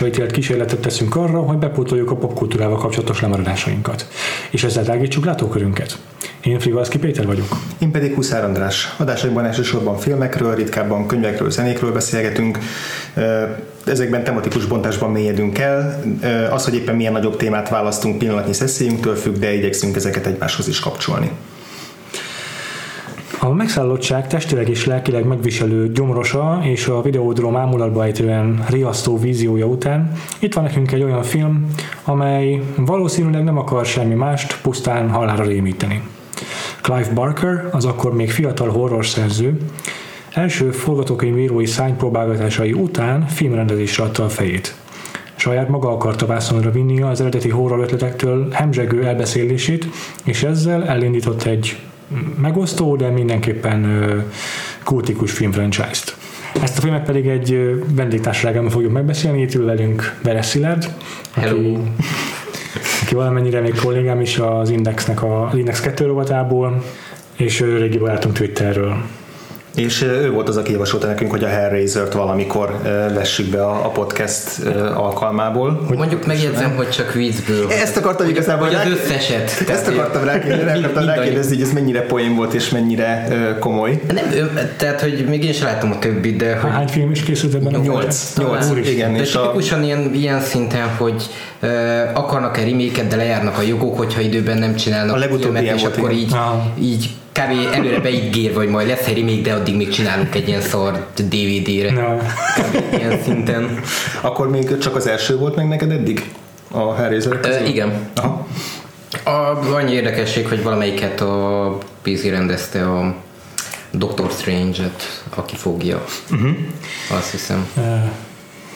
lebukásra ítélt kísérletet teszünk arra, hogy bepótoljuk a popkultúrával kapcsolatos lemaradásainkat. És ezzel tágítsuk látókörünket. Én Frivalszki Péter vagyok. Én pedig Huszár András. Adásainkban elsősorban filmekről, ritkábban könyvekről, zenékről beszélgetünk. Ezekben tematikus bontásban mélyedünk el. Az, hogy éppen milyen nagyobb témát választunk pillanatnyi szeszélyünktől függ, de igyekszünk ezeket egymáshoz is kapcsolni. Megszállottság testileg és lelkileg megviselő gyomrosa és a videódrom ámulatba ejtően riasztó víziója után itt van nekünk egy olyan film, amely valószínűleg nem akar semmi mást, pusztán halára rémíteni. Clive Barker, az akkor még fiatal horrorszerző, első forgatókönyvírói szánypróbálgatásai után filmrendezésre adta a fejét. Saját maga akarta vászonra vinni az eredeti horror ötletektől hemzsegő elbeszélését, és ezzel elindított egy megosztó, de mindenképpen kultikus filmfranchise-t. Ezt a filmet pedig egy vendégtársaságában fogjuk megbeszélni, itt ül velünk Veres Szilárd, aki, aki valamennyire még kollégám is az Indexnek a, az Index 2 rovatából, és régi barátunk Twitterről. És ő volt az, aki javasolta nekünk, hogy a Hellraiser-t valamikor vessük be a, podcast alkalmából. Hogy Mondjuk megjegyzem, hogy csak vízből. Ezt akartam igazából. Hogy az összeset. Ezt akartam rákérdezni, rákérdezni, hogy ez mennyire poén volt és mennyire komoly. Nem, tehát, hogy még én sem láttam a többit, de... Hogy Hány film is készült ebben? Nyolc. Nyolc, igen. De és tipikusan a... ilyen, ilyen szinten, hogy uh, akarnak-e reméket, de lejárnak a jogok, hogyha időben nem csinálnak a legutóbbi filmet, és akkor így, így kb. előre beígér, vagy majd lesz egy remake, de addig még csinálunk egy ilyen szar DVD-re. No. ilyen szinten. Akkor még csak az első volt meg neked eddig? A Hellraiser uh, Igen. Aha. A, annyi érdekesség, hogy valamelyiket a PC rendezte a Doctor Strange-et, aki fogja. Uh-huh. Azt hiszem. Uh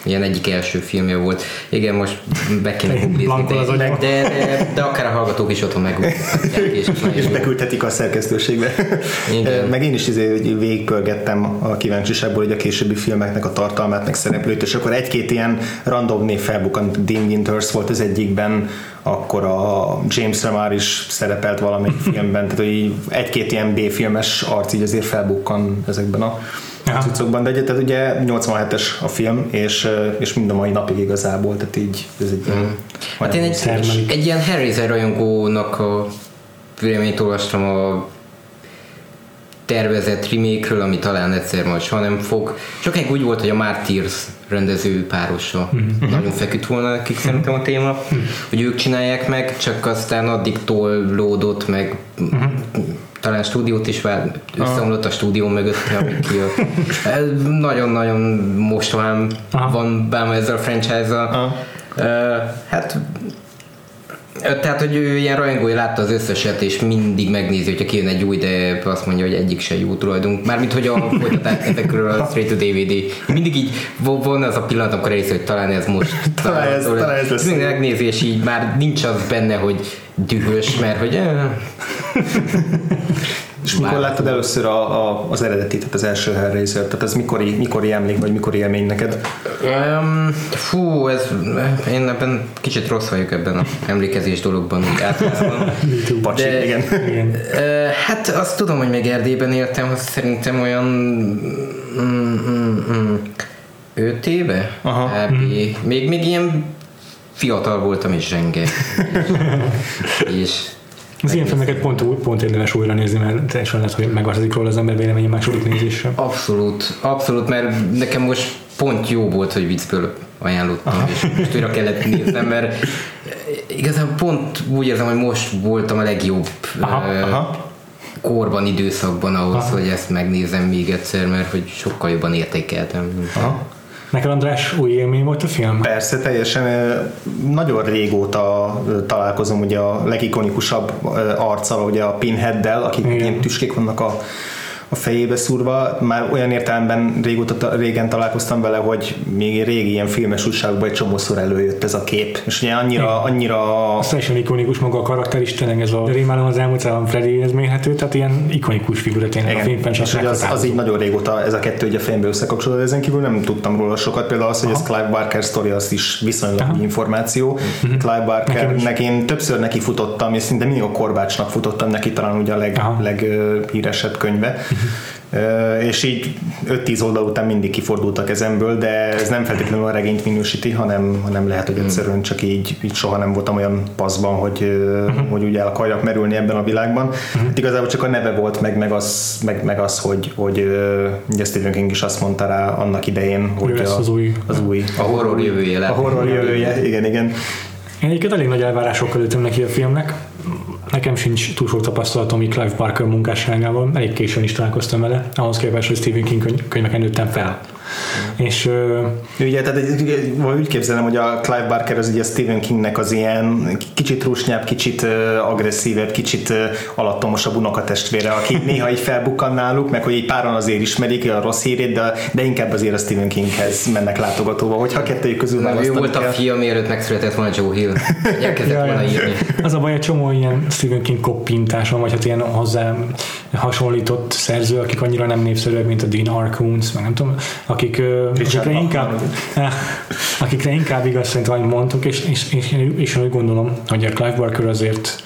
ilyen egyik első filmje volt. Igen, most be kéne googlizni, de, de, de, de, akár a hallgatók is otthon meg és, és beküldhetik a szerkesztőségbe. Igen. Meg én is izé, végigpörgettem a kíváncsiságból hogy a későbbi filmeknek a tartalmát, meg szereplőt, és akkor egy-két ilyen random név felbukkant. Dean Winters volt az egyikben, akkor a James Remar is szerepelt valamelyik filmben, tehát hogy egy-két ilyen B-filmes arc így azért felbukkan ezekben a ja. cuccokban, de tehát ugye 87-es a film, és, és mind a mai napig igazából, tehát így ez egy mm. Hát én egy, egy ilyen Harry rajongónak a véleményt olvastam a tervezett remake ami talán egyszer majd soha nem fog. Csak egy úgy volt, hogy a Martyrs rendező párosa mm-hmm. nagyon feküdt volna nekik szerintem a téma, mm-hmm. hogy ők csinálják meg, csak aztán addig tollódott meg mm-hmm talán stúdiót is vár, összeomlott a stúdió mögött, ami Nagyon-nagyon mostohán van bám ezzel a franchise-zal. Uh, hát tehát, hogy ő ilyen rajongói látta az összeset, és mindig megnézi, hogyha kijön egy új, de azt mondja, hogy egyik se jó tulajdunk. Mármint, hogy a folytatás ezekről a straight to DVD. Mindig így van az a pillanat, amikor elhisz, hogy talán ez most. talán, ez, talán ez lesz. Mindig megnézi, és így már nincs az benne, hogy dühös, mert hogy... Eh. És mikor láttad először a, a, az eredetit, tehát az első Hellraiser, tehát ez mikori, mikori emlék, vagy mikori élmény neked? Um, fú, ez, én ebben kicsit rossz vagyok ebben a emlékezés dologban, úgy általában. Bacsi, De, igen. Uh, hát azt tudom, hogy még Erdélyben éltem, az szerintem olyan mm, mm, mm, öt éve? Aha. Mm. Még, még ilyen fiatal voltam és zsenge. és, és az ilyen filmeket pont, pont érdemes újra nézni, mert teljesen lehet, hogy megváltozik róla az ember véleménye második nézésre. Abszolút, abszolút, mert nekem most pont jó volt, hogy viccből ajánlottam, Aha. és most újra kellett néznem, mert igazából pont úgy érzem, hogy most voltam a legjobb Aha. Aha. korban, időszakban ahhoz, Aha. hogy ezt megnézem még egyszer, mert hogy sokkal jobban értékeltem. Aha. Neked András új élmény volt a film? Persze, teljesen. Nagyon régóta találkozom ugye a legikonikusabb arccal, ugye a Pinheaddel, akik ilyen tüskék vannak a a fejébe szúrva. Már olyan értelemben régóta, régen találkoztam vele, hogy még régi ilyen filmes újságokban egy csomószor előjött ez a kép. És ugye annyira... annyira... Aztán is ikonikus maga a karakter is, tényleg ez a rémálom az elmúlt szállam Freddyhez mérhető, tehát ilyen ikonikus figura tényleg Igen. a filmben. És hogy az, az, így nagyon régóta ez a kettő ugye a fejembe összekapcsolódott, ezen kívül nem tudtam róla sokat. Például az, hogy Aha. ez Clive Barker sztori, az is viszonylag Aha. információ. Uh-huh. Clive Barker, én többször neki futottam, és szinte mindig a Korbácsnak futottam neki, talán ugye a leg, leghíresebb könyve. Uh-huh és így 5-10 oldal után mindig kifordult a kezemből, de ez nem feltétlenül a regényt minősíti, hanem, hanem lehet, hogy egyszerűen csak így, így soha nem voltam olyan paszban, hogy, uh-huh. hogy ugye el akarjak merülni ebben a világban. Uh-huh. Hát igazából csak a neve volt, meg, meg, az, meg, meg az, hogy, hogy ugye Stephen King is azt mondta rá annak idején, hogy a, az új. Az új. A horror jövője. A horror jövője, igen, igen. Én egyébként elég nagy elvárásokkal ültem neki a filmnek. Nekem sincs túl sok tapasztalatom így Clive Barker munkásságával, elég későn is találkoztam vele, ahhoz képest, hogy Stephen King könyveken nőttem fel. Mm. És uh, ugye, tehát úgy képzelem, hogy a Clive Barker az ugye a Stephen Kingnek az ilyen kicsit rusnyább, kicsit uh, agresszívebb, kicsit uh, alattomosabb unokatestvére, aki néha így felbukkan náluk, meg hogy így páran azért ismerik a rossz hírét, de, de inkább azért a Stephen Kinghez mennek látogatóba, hogyha kettőjük közül Nem, ő volt kell. a fia, mielőtt megszületett volna Joe Hill. Elkezdett volna írni. Az a baj, egy csomó ilyen Stephen King koppintáson, vagy hát ilyen hozzá hasonlított szerző, akik annyira nem népszerűek, mint a Dean Arcoons, meg nem tudom, akik, akikre inkább, akikre inkább igaz szerintem, amit mondtuk, és, és, és, és úgy gondolom, hogy a Clive Barker azért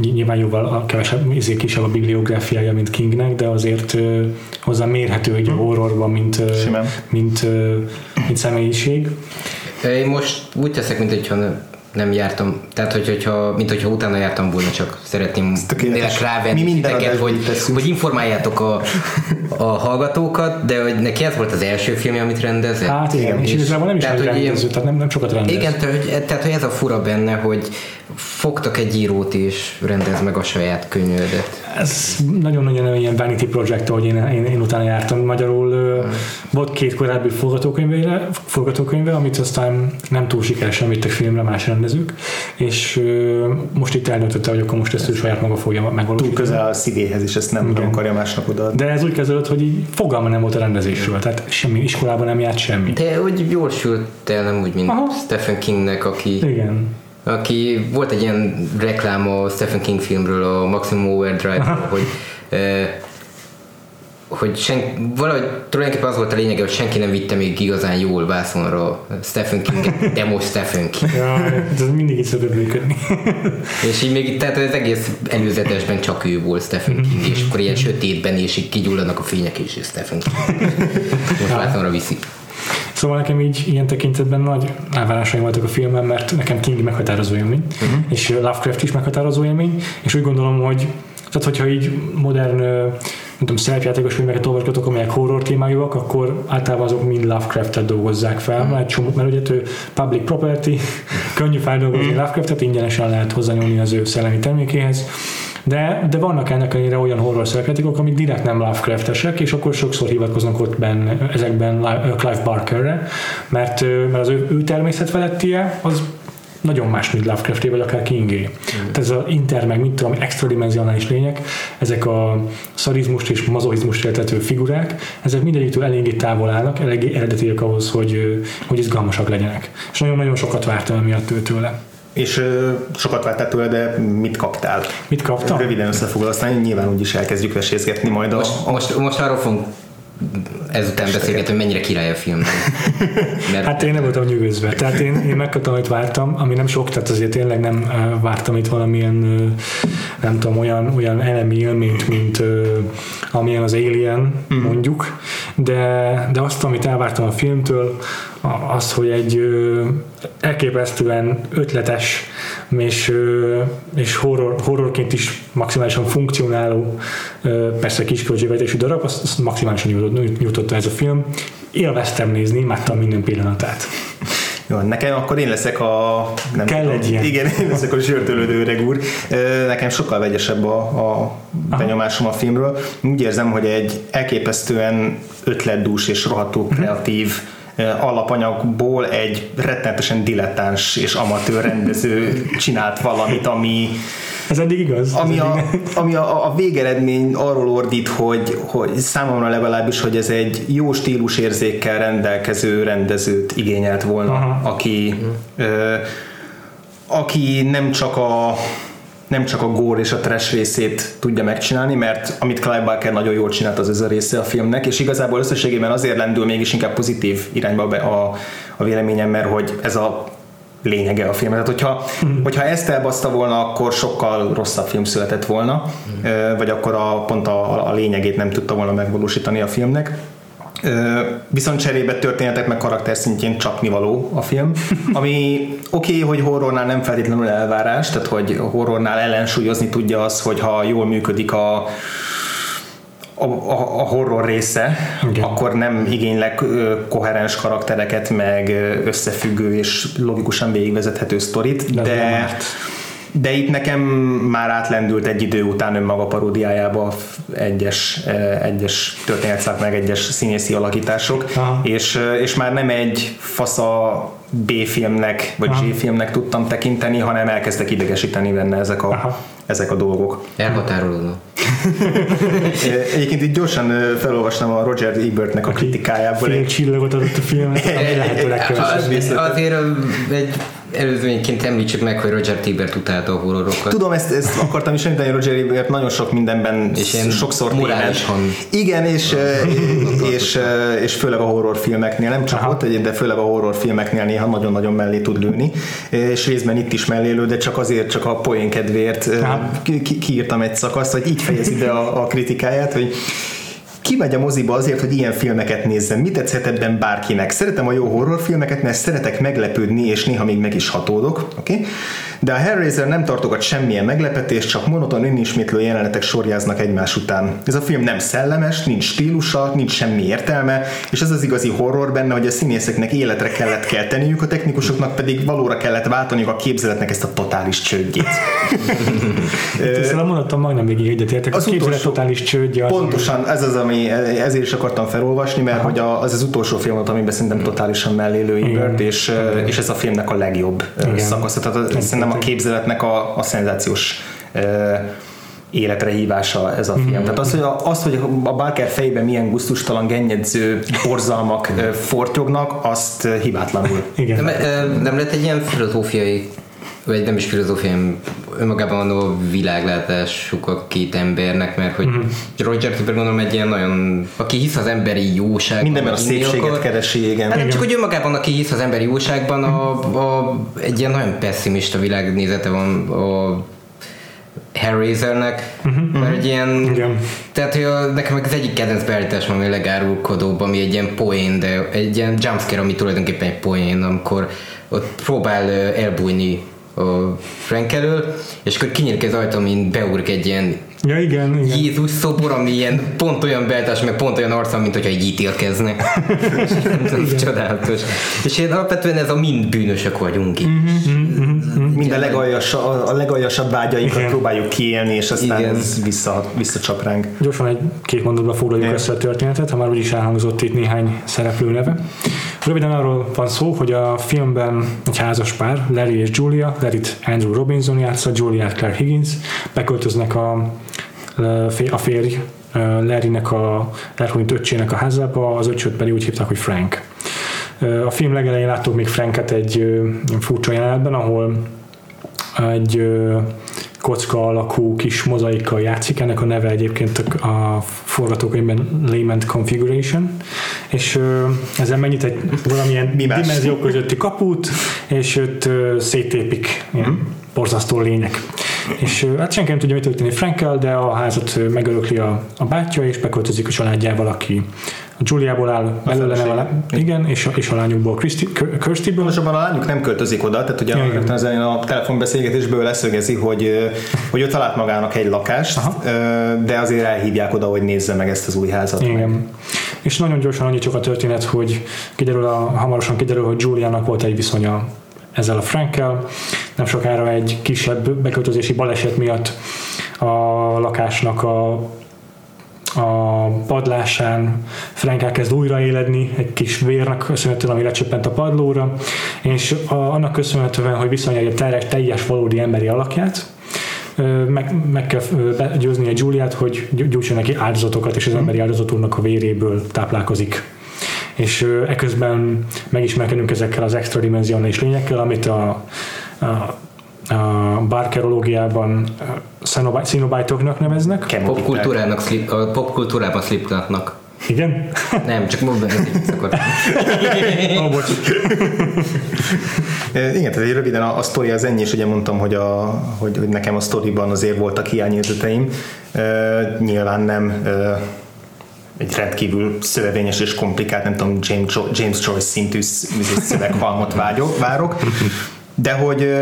nyilván jóval a kevesebb, ezért kisebb a bibliográfiája, mint Kingnek, de azért uh, hozzá mérhető egy horrorban, mint, uh, mint, uh, mint személyiség. Én most úgy teszek, mint hogyha nem jártam, tehát hogy, hogyha, mint hogyha utána jártam volna, csak szeretném rávenni Mi titeket, hogy, hogy informáljátok a, a hallgatókat, de hogy neki ez volt az első film, amit rendezett. Hát igen, és, és igazából nem is tehát, hogy rendező, tehát nem, nem sokat rendez. Igen, tehát hogy, tehát, hogy ez a fura benne, hogy fogtak egy írót és rendez meg a saját könyvedet. Ez nagyon-nagyon ilyen vanity project, ahogy én, én, én utána jártam. Magyarul hmm. volt két korábbi forgatókönyve, forgatókönyve, amit aztán nem túl sikeresen vittek filmre más rendezők, és most itt eldöntötte, hogy akkor most ezt ő saját maga fogja megvalósítani. Túl közel a szívéhez, és ezt nem, nem akarja másnak oda. De ez úgy kezdődött, hogy így fogalma nem volt a rendezésről, tehát semmi iskolában nem járt semmi. De úgy jól sült el, nem úgy, mint Aha. Stephen Kingnek, aki Igen aki volt egy ilyen reklám a Stephen King filmről, a Maximum Overdrive, hogy hogy sen, valahogy tulajdonképpen az volt a lényege, hogy senki nem vitte még igazán jól vászonra Stephen King, demo Stephen King. Ja, ez mindig is szokott működni. és így még, tehát az egész előzetesben csak ő volt Stephen King, és akkor ilyen sötétben, és így kigyullanak a fények, és Stephen King. Most vászonra viszik. Szóval nekem így ilyen tekintetben nagy elvárásaim voltak a filmben, mert nekem King meghatározó élmény, uh-huh. és Lovecraft is meghatározó élmény, és úgy gondolom, hogy tehát hogyha így modern nem tudom, szerepjátékos filmeket olvasgatok, amelyek horror témájúak, akkor általában azok mind Lovecraft-et dolgozzák fel, mert, csomó, mert ugye ő public property, könnyű feldolgozni mm. Lovecraft-et, ingyenesen lehet hozzányúlni az ő szellemi termékéhez, de, de vannak ennek ellenére olyan horror szerepjátékok, amik direkt nem Lovecraft-esek, és akkor sokszor hivatkoznak ott benne, ezekben Clive Barkerre, mert, mert az ő, ő természetfelettie az nagyon más, mint Lovecrafté, vagy akár Kingé. Mm. Tehát ez az inter, meg mit tudom, extradimensionális lények, ezek a szarizmust és mazoizmust éltető figurák, ezek mindegyiktől eléggé távol állnak, eléggé eredetiek ahhoz, hogy, hogy izgalmasak legyenek. És nagyon-nagyon sokat vártam emiatt tőle. És sokat vártál tőle, de mit kaptál? Mit kaptam? Röviden összefoglalva, aztán nyilván úgyis elkezdjük vesézgetni majd a... Most, most, most arról fogunk ezután beszélgetünk, hogy mennyire király a film. Mert hát én nem voltam nyugodva. Tehát én, én megkaptam, amit vártam, ami nem sok, tehát azért tényleg nem vártam itt valamilyen, nem tudom, olyan, olyan elemi élményt, mint amilyen az Alien, mm. mondjuk, de, de azt, amit elvártam a filmtől, az, hogy egy elképesztően ötletes és, és horror, horrorként is maximálisan funkcionáló, persze kis költségvetésű darab, azt, azt maximálisan nyújtott, nyújtotta ez a film. Élveztem nézni, imádtam minden pillanatát. Jó, nekem akkor én leszek a... Nem Kell tudom, egy ilyen. Igen, én leszek a zsörtölődő öreg úr. Nekem sokkal vegyesebb a, a benyomásom a filmről. Úgy érzem, hogy egy elképesztően ötletdús és rohadtó kreatív uh-huh alapanyagból egy rettenetesen dilettáns és amatőr rendező csinált valamit, ami ez eddig igaz. Ami, a, ami a, a végeredmény arról ordít, hogy, hogy számomra legalábbis, hogy ez egy jó stílusérzékkel rendelkező rendezőt igényelt volna, Aha. aki ö, aki nem csak a nem csak a gore és a trash részét tudja megcsinálni, mert amit Clive Barker nagyon jól csinált, az ez a része a filmnek, és igazából összességében azért lendül mégis inkább pozitív irányba be a, a véleményem, mert hogy ez a lényege a film. Tehát hogyha, mm. hogyha ezt elbaszta volna, akkor sokkal rosszabb film született volna, mm. vagy akkor a, pont a, a lényegét nem tudta volna megvalósítani a filmnek. Viszont cserébe történetek meg karakter szintjén csapnivaló a film, ami oké, okay, hogy horrornál nem feltétlenül elvárás, tehát hogy horrornál ellensúlyozni tudja az, hogyha jól működik a a, a, a horror része, Igen. akkor nem igénylek koherens karaktereket, meg összefüggő és logikusan végigvezethető sztorit, de, de, de itt nekem már átlendült egy idő után önmaga paródiájába egyes, egyes történetszák, meg egyes színészi alakítások, és, és már nem egy fasza B-filmnek, vagy G-filmnek tudtam tekinteni, hanem elkezdtek idegesíteni benne ezek a, Aha. ezek a dolgok. Elhatárolódó. Egyébként itt gyorsan felolvastam a Roger Ebertnek a kritikájából. Fél csillagot adott a filmnek, Azért egy előzményként említsük meg, hogy Roger Ebert utálta a horrorokat. Tudom, ezt, ezt akartam is említeni, Roger Ebert nagyon sok mindenben és sokszor morálisan. Igen, és, és, és főleg a horrorfilmeknél, nem csak Aha. ott, de főleg a horrorfilmeknél néha nagyon-nagyon mellé tud lőni, és részben itt is mellé lő, de csak azért, csak a poén kedvéért ki, kiírtam egy szakaszt, hogy így fejezi be a, a kritikáját, hogy kimegy a moziba azért, hogy ilyen filmeket nézzem. Mit tetszett ebben bárkinek? Szeretem a jó horrorfilmeket, mert szeretek meglepődni, és néha még meg is hatódok. Okay? De a Hellraiser nem tartogat semmilyen meglepetést, csak monoton önismétlő jelenetek sorjáznak egymás után. Ez a film nem szellemes, nincs stílusa, nincs semmi értelme, és ez az igazi horror benne, hogy a színészeknek életre kellett kelteniük, a technikusoknak pedig valóra kellett váltaniuk a képzeletnek ezt a totális csődjét. Ezzel a mondatom majdnem végig egyetértek. Az a képzelet totális csődje. Az pontosan, ez az, ami ezért is akartam felolvasni, mert Aha. hogy az az utolsó film volt, amiben szerintem totálisan mellélő Ebert, és, és ez a filmnek a legjobb Igen. szakasz. Tehát szerintem a képzeletnek a, a szenzációs életre hívása ez a film. Mm. Tehát az, hogy a, az, hogy a Barker fejében milyen gusztustalan, gennyedző borzalmak fortyognak, azt hibátlanul. Igen. Nem, nem lett egy ilyen filozófiai vagy nem is filozófiám, önmagában a világlátásuk a két embernek, mert hogy uh-huh. Roger Cooper gondolom egy ilyen nagyon, aki hisz az emberi jóságban. Mindenben a szépséget akar, keresi, igen. Hát nem csak, hogy önmagában, aki hisz az emberi jóságban, a, a, egy ilyen nagyon pessimista világnézete van a Hellraisernek, uh-huh, mert uh-huh. egy ilyen, Igen. tehát hogy a, nekem az egyik kedvenc beállítás ami a legárulkodóbb, ami egy ilyen poén, de egy ilyen jumpscare, ami tulajdonképpen egy poén, amikor ott próbál elbújni a Frank elől, és akkor kinyílik az ajtó, mint beugrik egy ilyen Ja, igen, igen. Jézus szobor, ami ilyen pont olyan beltás, meg pont olyan arca, mint hogyha egy ítélkezne. Csodálatos. És én alapvetően ez a mind bűnösök vagyunk itt. Mm-hmm, mind a legaljasabb, a legaljasabb vágyainkat igen. próbáljuk kiélni, és aztán igen. ez vissza, visszacsap ránk. Gyorsan egy két mondatba foglaljuk össze a történetet, ha már úgyis elhangzott itt néhány szereplő neve. Röviden arról van szó, hogy a filmben egy házas pár, Larry és Julia, Larry-t Andrew Robinson játsza, Juliát Claire Higgins, beköltöznek a, a férj Larrynek a elhunyt öccsének a házába, az öccsöt pedig úgy hívták, hogy Frank. A film legelején láttuk még Franket egy furcsa jelenetben, ahol egy kocka alakú kis mozaikkal játszik, ennek a neve egyébként a forgatókönyvben Layman Configuration, és ezzel mennyit egy valamilyen dimenziók közötti kaput, és őt széttépik ilyen mm. borzasztó lények. És hát senki nem tudja, mi történik Frankel, de a házat megörökli a, a bátyja, és beköltözik a családjával, aki a Juliából áll belőle nem a, igen, és a, és a lányukból Kirstyből. Most abban a lányuk nem költözik oda, tehát ugye ja, az a telefonbeszélgetésből leszögezi, hogy, hogy ő talált magának egy lakást, Aha. de azért elhívják oda, hogy nézze meg ezt az új házat. Igen. Meg. És nagyon gyorsan annyit csak a történet, hogy kiderül a, hamarosan kiderül, hogy Juliának volt egy viszonya ezzel a Frankel. Nem sokára egy kisebb beköltözési baleset miatt a lakásnak a a padlásán Frank elkezd újraéledni egy kis vérnek köszönhetően, ami lecsöppent a padlóra, és a, annak köszönhetően, hogy viszonylag a teljes valódi emberi alakját, meg, meg kell győzni egy Juliát, hogy gyújtson neki áldozatokat, és az emberi áldozatúrnak a véréből táplálkozik. És eközben megismerkedünk ezekkel az extra dimensionális lényekkel, amit a, a a barkerológiában szinobájtoknak neveznek. Popkultúrának, popkultúrában slipknotnak. Igen? Nem, csak mondom, hogy oh, bocs. Igen, tehát röviden a, a sztori az ennyi, és ugye mondtam, hogy, a, hogy, hogy nekem a sztoriban azért voltak hiányérzeteim. Uh, nyilván nem uh, egy rendkívül szövevényes és komplikált, nem tudom, James, James Joyce szintű szöveghalmot vágyok, várok, de hogy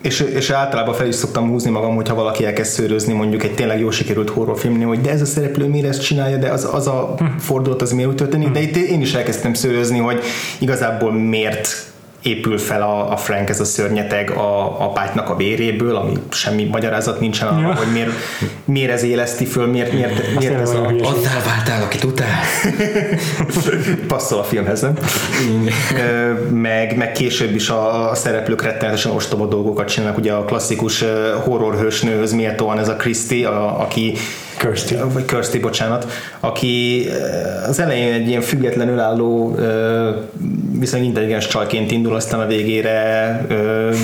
és, és általában fel is szoktam húzni magam, hogyha valaki elkezd szőrözni mondjuk egy tényleg jó sikerült horrorfilmnél, hogy de ez a szereplő miért ezt csinálja, de az, az a fordulat az miért úgy történik, de itt én is elkezdtem szőrözni, hogy igazából miért épül fel a, a Frank, ez a szörnyeteg a, a pátynak a véréből, ami semmi magyarázat nincsen arra, ja. hogy miért, miért ez éleszti föl, miért, miért, miért ez a... Azzal váltál, akit utál. Passzol a filmhez, nem? meg, meg később is a, a szereplők rettenetesen ostoba dolgokat csinálnak, ugye a klasszikus horrorhősnőhöz méltóan ez a Christy, a, aki Kirsty. Vagy Kirsty, bocsánat, aki az elején egy ilyen függetlenül álló viszonylag intelligens csajként indul, aztán a végére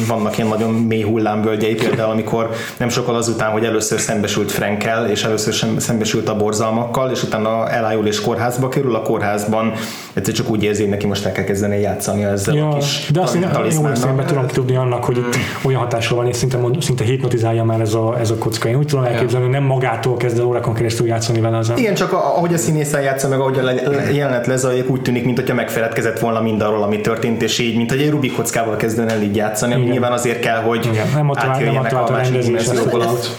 vannak ilyen nagyon mély hullámvölgyei, például amikor nem sokkal azután, hogy először szembesült Frankel, és először szembesült a borzalmakkal, és utána elájul és kórházba kerül, a kórházban egyszer csak úgy érzi, hogy neki most el kell kezdeni játszani ezzel ja, a kis De azt én jó tudom tudni annak, hogy itt olyan hatásra van, és szinte, szinte hipnotizálja már ez a, ez a kocka. Én úgy tudom elképzelni, hogy nem magától kezd el órákon keresztül játszani vele az Igen, csak ahogy a színészen játsza meg, ahogy a jelenet lezajlik, úgy tűnik, mintha megfeledkezett volna mindarról, ami történt, és így, mint hogy egy Rubik kockával kezdően el így játszani, ami nyilván azért kell, hogy Igen. nem átjöjjenek a, a másik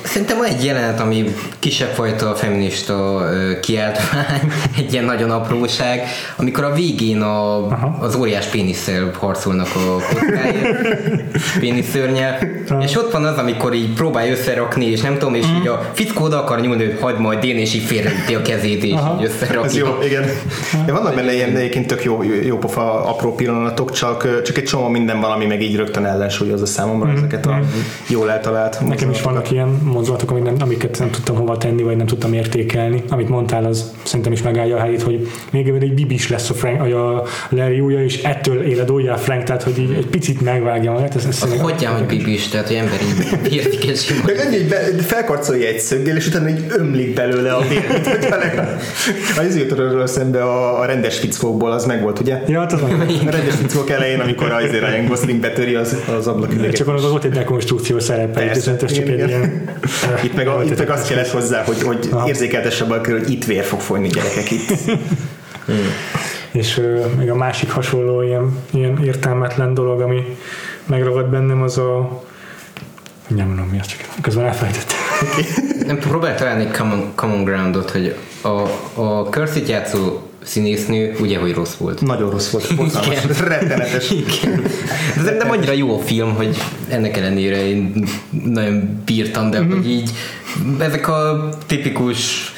Szerintem van egy jelenet, ami kisebb fajta feminista kiáltvány, egy ilyen nagyon apróság, amikor a végén a, az óriás pénisszel harcolnak a kockáért, péniszörnyel, és ott van az, amikor így próbálja összerakni, és nem tudom, és mm. így a fickó oda akar nyúlni, hogy hagyd majd én, és így félreüti a kezét, és Aha. így összerakja. Ez jó, igen. De vannak benne ilyen egyébként tök jó, jó pofa apró pillanatok, csak, csak egy csomó minden valami meg így rögtön ellensúlyozza számomra mm. ezeket a jól eltalált Nekem is vannak ilyen mozdulatok, amik nem, amiket nem tudtam hova tenni, vagy nem tudtam értékelni. Amit mondtál, az szerintem is megállja a helyét, hogy még egy bibis lesz a, Frank, a Larry újja, és ettől éled újjá Frank, tehát hogy így egy picit megvágja magát. Ez, ez az hogyan, hogy bibis, tehát hogy emberi értékes. Meg ennyi, felkarcolja egy szöggel, és utána így ömlik belőle a vér. a izőtörőről szembe a, a rendes fickókból az meg volt, ugye? Ja, tudom. A rendes fickók elején, amikor az Ryan Gosling betöri az, az ablak üveget. Csak az volt egy dekonstrukció szerepe, ez csak egy ilyen... Itt meg, a, itt meg azt kellett hozzá, hogy, hogy érzékeltesebb körül, hogy itt vér fog folyni gyerekek itt. És uh, még a másik hasonló ilyen, ilyen értelmetlen dolog, ami megragad bennem, az a nem mondom mi az, csak közben elfelejtettem. nem próbál találni egy common, common groundot, hogy a, a Curse-it játszó színésznő ugye, hogy rossz volt. Nagyon rossz volt, borzalmas, rettenetes. Igen. De szerintem annyira jó a film, hogy ennek ellenére én nagyon bírtam, de mm-hmm. hogy így ezek a tipikus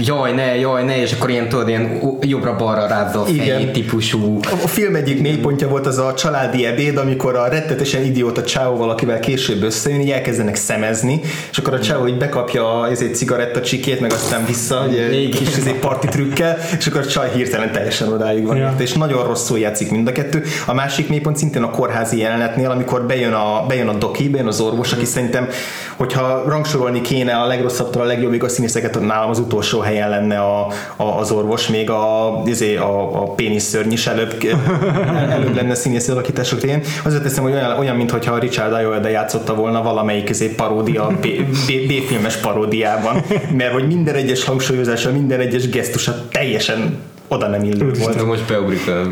jaj ne, jaj ne, és akkor ilyen tudod, ilyen jobbra-balra rázza a fejét típusú. A, film egyik mélypontja volt az a családi ebéd, amikor a rettetesen idióta csáó valakivel később összejön, így elkezdenek szemezni, és akkor a csáó így bekapja egy cigaretta csikét, meg aztán vissza, egy kis egy parti trükkel, és akkor a csaj hirtelen teljesen odáig van. Ja. És nagyon rosszul játszik mind a kettő. A másik mélypont szintén a kórházi jelenetnél, amikor bejön a, bejön a doki, bejön az orvos, aki szerintem, hogyha rangsorolni kéne a legrosszabbtól a legjobbig a színészeket, nálam az utolsó helyen lenne a, a, az orvos, még a, izé, a, a péniszörny is előbb, előbb lenne színészi alakítások régen. Azért teszem, hogy olyan, olyan mintha Richard Ayoade játszotta volna valamelyik közé paródia, B-filmes paródiában, mert hogy minden egyes hangsúlyozása, minden egyes gesztusa teljesen oda nem illő volt. Most beugrik a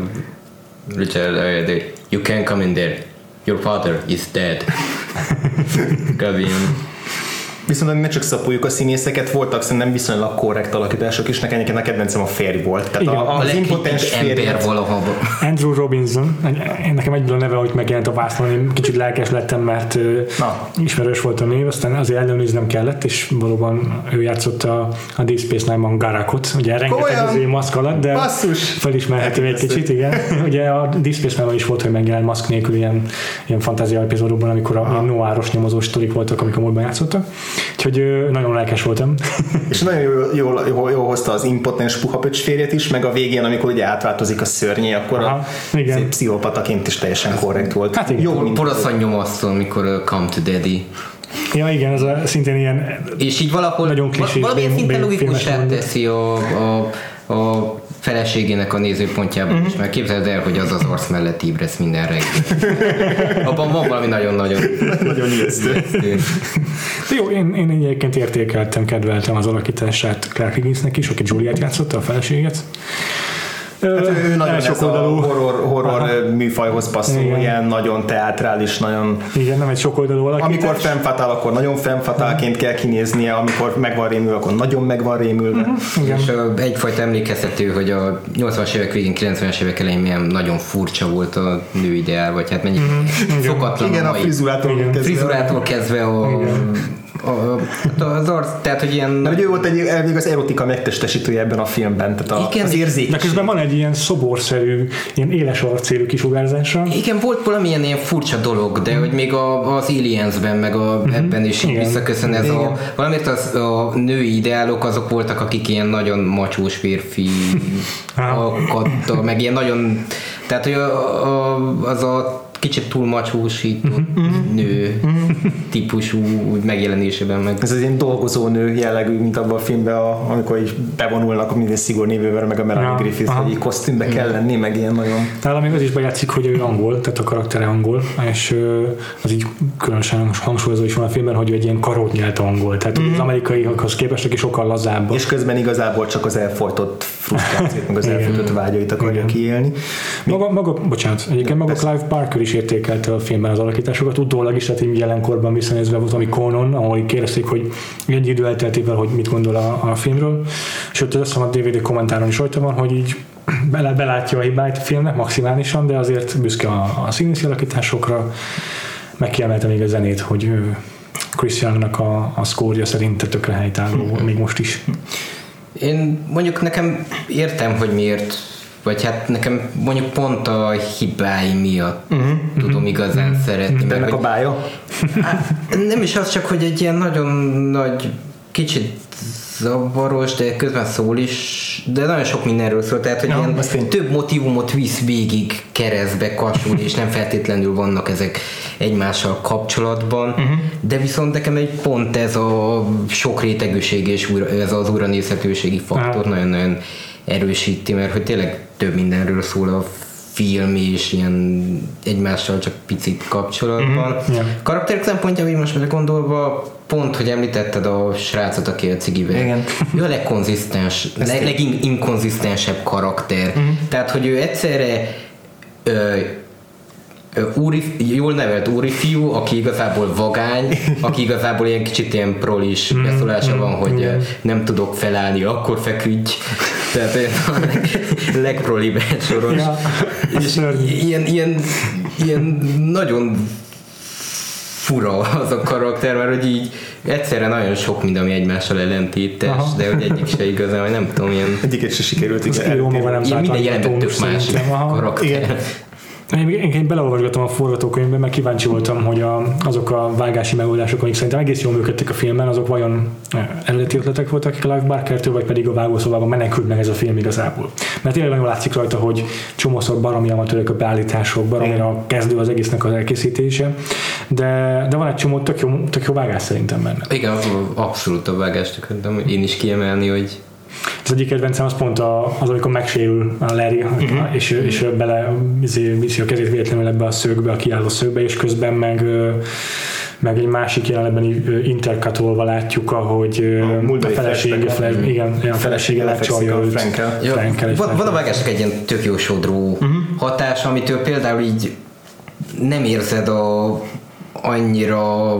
Richard Ayoade. You can come in there. Your father is dead. Kb. Viszont ne csak szapuljuk a színészeket, voltak szerintem viszonylag korrekt alakítások, és nekem a kedvencem a férj volt. Tehát Igen, a, az impotens férj. Andrew Robinson, nekem egyből a neve, hogy megjelent a vászlón, én kicsit lelkes lettem, mert Na. ismerős volt a név, aztán azért ellenőriznem kellett, és valóban ő játszott a, a Deep Space Nine-ban Garakot, ugye rengeteg az maszk alatt, de Basszus. felismerhető egy kicsit, igen. ugye a Deep Space Nine-ban is volt, hogy megjelent maszk nélkül ilyen, ilyen fantázia epizódokban, amikor a, a noáros nyomozós sztorik voltak, amik a múltban játszottak. Úgyhogy nagyon lelkes voltam. És nagyon jól, jól, jól, jól hozta az impotens puha férjet is, meg a végén, amikor ugye átváltozik a szörnyé, akkor Aha, a igen. pszichopataként is teljesen korrekt volt. Hát igen. Jó, Poroszan nyomasztó, amikor uh, Come to Daddy. Ja, igen, ez a, szintén ilyen És így valahol nagyon klisés, valamilyen szinten logikussá teszi a, a, a feleségének a nézőpontjából uh-huh. is, mert képzeld el, hogy az az arc mellett ébresz minden reggel. Abban van valami nagyon-nagyon nagyon ijesztő. Jó, én, én egyébként értékeltem, kedveltem az alakítását Clark Higginsnek is, aki Juliet játszotta, a feleséget. Hát ő nagyon ez a horror, horror műfajhoz passzol, Igen. ilyen nagyon teátrális, nagyon... Igen, nem egy sokoldalú alakítás. Amikor fennfatál, akkor nagyon fennfatálként kell kinéznie, amikor megvan rémül, akkor nagyon megvan rémülve. Uh-huh. Igen. És egyfajta emlékeztető, hogy a 80-as évek végén, 90-es évek elején milyen nagyon furcsa volt a nőideál, vagy hát mennyi uh-huh. szokatlan Igen, a, a frizurától kezdve. Frizurától kezdve a Igen az arc, tehát, hogy ilyen... Mert ő volt egy, egy az erotika megtestesítője ebben a filmben, tehát a, Igen, az érzékes. De közben van egy ilyen szoborszerű, ilyen éles arcélű kisugárzása. Igen, volt valamilyen ilyen furcsa dolog, de hogy még a, az Aliensben, meg a, mm-hmm. ebben is Igen. visszaköszön ez Igen. a... Valamiért az, a női ideálok azok voltak, akik ilyen nagyon macsós férfi meg ilyen nagyon... Tehát, hogy a, a, az a kicsit túl macsósított uh-huh. nő uh-huh. típusú úgy megjelenésében meg. Ez az ilyen dolgozó nő jellegű, mint abban a filmben, a, amikor is bevonulnak a minden szigor névővel, meg a Melanie ja, Griffith, hogy kosztümbe kell mhm. lenni, meg ilyen nagyon... Nálam még az is bejátszik, hogy ő angol, tehát a karaktere angol, és az így különösen hangsúlyozó is van a filmben, hogy ő egy ilyen karót nyelt angol, tehát uh-huh. az amerikaiakhoz képest aki sokkal lazább. És közben igazából csak az elfolytott frusztrációt, meg az elfolytott vágyait akarja kiélni. Maga, maga, bocsánat, egyébként maga Clive Barker is is értékelte a filmben az alakításokat, utólag is, tehát így jelenkorban visszanézve volt ami Conan, ahol kérdezték, hogy egy idő elteltével, hogy mit gondol a, a filmről, sőt, azt hiszem a DVD kommentáron is rajta van, hogy így bele, belátja a hibáit a filmnek maximálisan, de azért büszke a, a színészi alakításokra, megkiemelte még a zenét, hogy Christiannak a, a szkórja szerint tökre helytálló, még most is. Én mondjuk nekem értem, hogy miért vagy hát nekem mondjuk pont a hibái miatt uh-huh, tudom uh-huh, igazán uh-huh, szeretni. A bája? Hát, nem is az csak, hogy egy ilyen nagyon nagy, kicsit zavaros, de közben szól is, de nagyon sok mindenről szól, tehát hogy ja, ilyen több motivumot visz végig keresztbe, kasul, és nem feltétlenül vannak ezek egymással kapcsolatban, uh-huh. de viszont nekem egy pont ez a sok rétegűség és újra, ez az újranézhetőségi faktor nagyon-nagyon erősíti, mert hogy tényleg több mindenről szól a film és ilyen egymással csak picit kapcsolatban. Mm-hmm. Yeah. Karakterek szempontjából most gondolva pont, hogy említetted a srácot, aki a cigivel. Igen. Ő a legkonzisztens, leg, leginkonzisztensebb karakter. Mm-hmm. Tehát, hogy ő egyszerre ö, úri, jól nevelt úri fiú, aki igazából vagány, aki igazából ilyen kicsit ilyen prolis mm, beszólása van, hogy mm. nem tudok felállni, akkor feküdj. Tehát a leg, legprolibb soros. Ja, és ilyen, ilyen, ilyen nagyon fura az a karakter, mert hogy így egyszerre nagyon sok minden, ami egymással ellentétes, Aha. de hogy egyik se igazán, vagy nem tudom, ilyen... Egyiket se sikerült, igen. Ilyen minden jelenben tök más karakter. Igen. Én, én beleolvasgatom a forgatókönyvbe, mert kíváncsi voltam, hogy a, azok a vágási megoldások, amik szerintem egész jól működtek a filmben, azok vajon eh, eredeti ötletek voltak a Clive Barkertől, vagy pedig a vágószobában menekült meg ez a film igazából. Mert tényleg nagyon látszik rajta, hogy csomószor baromi amatőrök a beállítások, baromira kezdő az egésznek az elkészítése, de, de van egy csomó tök jó, tök jó vágás szerintem benne. Igen, abszolút a vágást én is kiemelni, hogy az egyik kedvencem az pont az, amikor megsérül a Larry, uh-huh. és, és bele izé, viszi a kezét véletlenül ebbe a szögbe, a kiálló szögbe, és közben meg meg egy másik jelenetben interkatolva látjuk, ahogy a, a felesége, flash, igen, a felesége lecsalja őt. Frankel. Ja, Frankel van, van a vágásnak egy ilyen tök jó sodró uh-huh. hatás, amitől például így nem érzed a annyira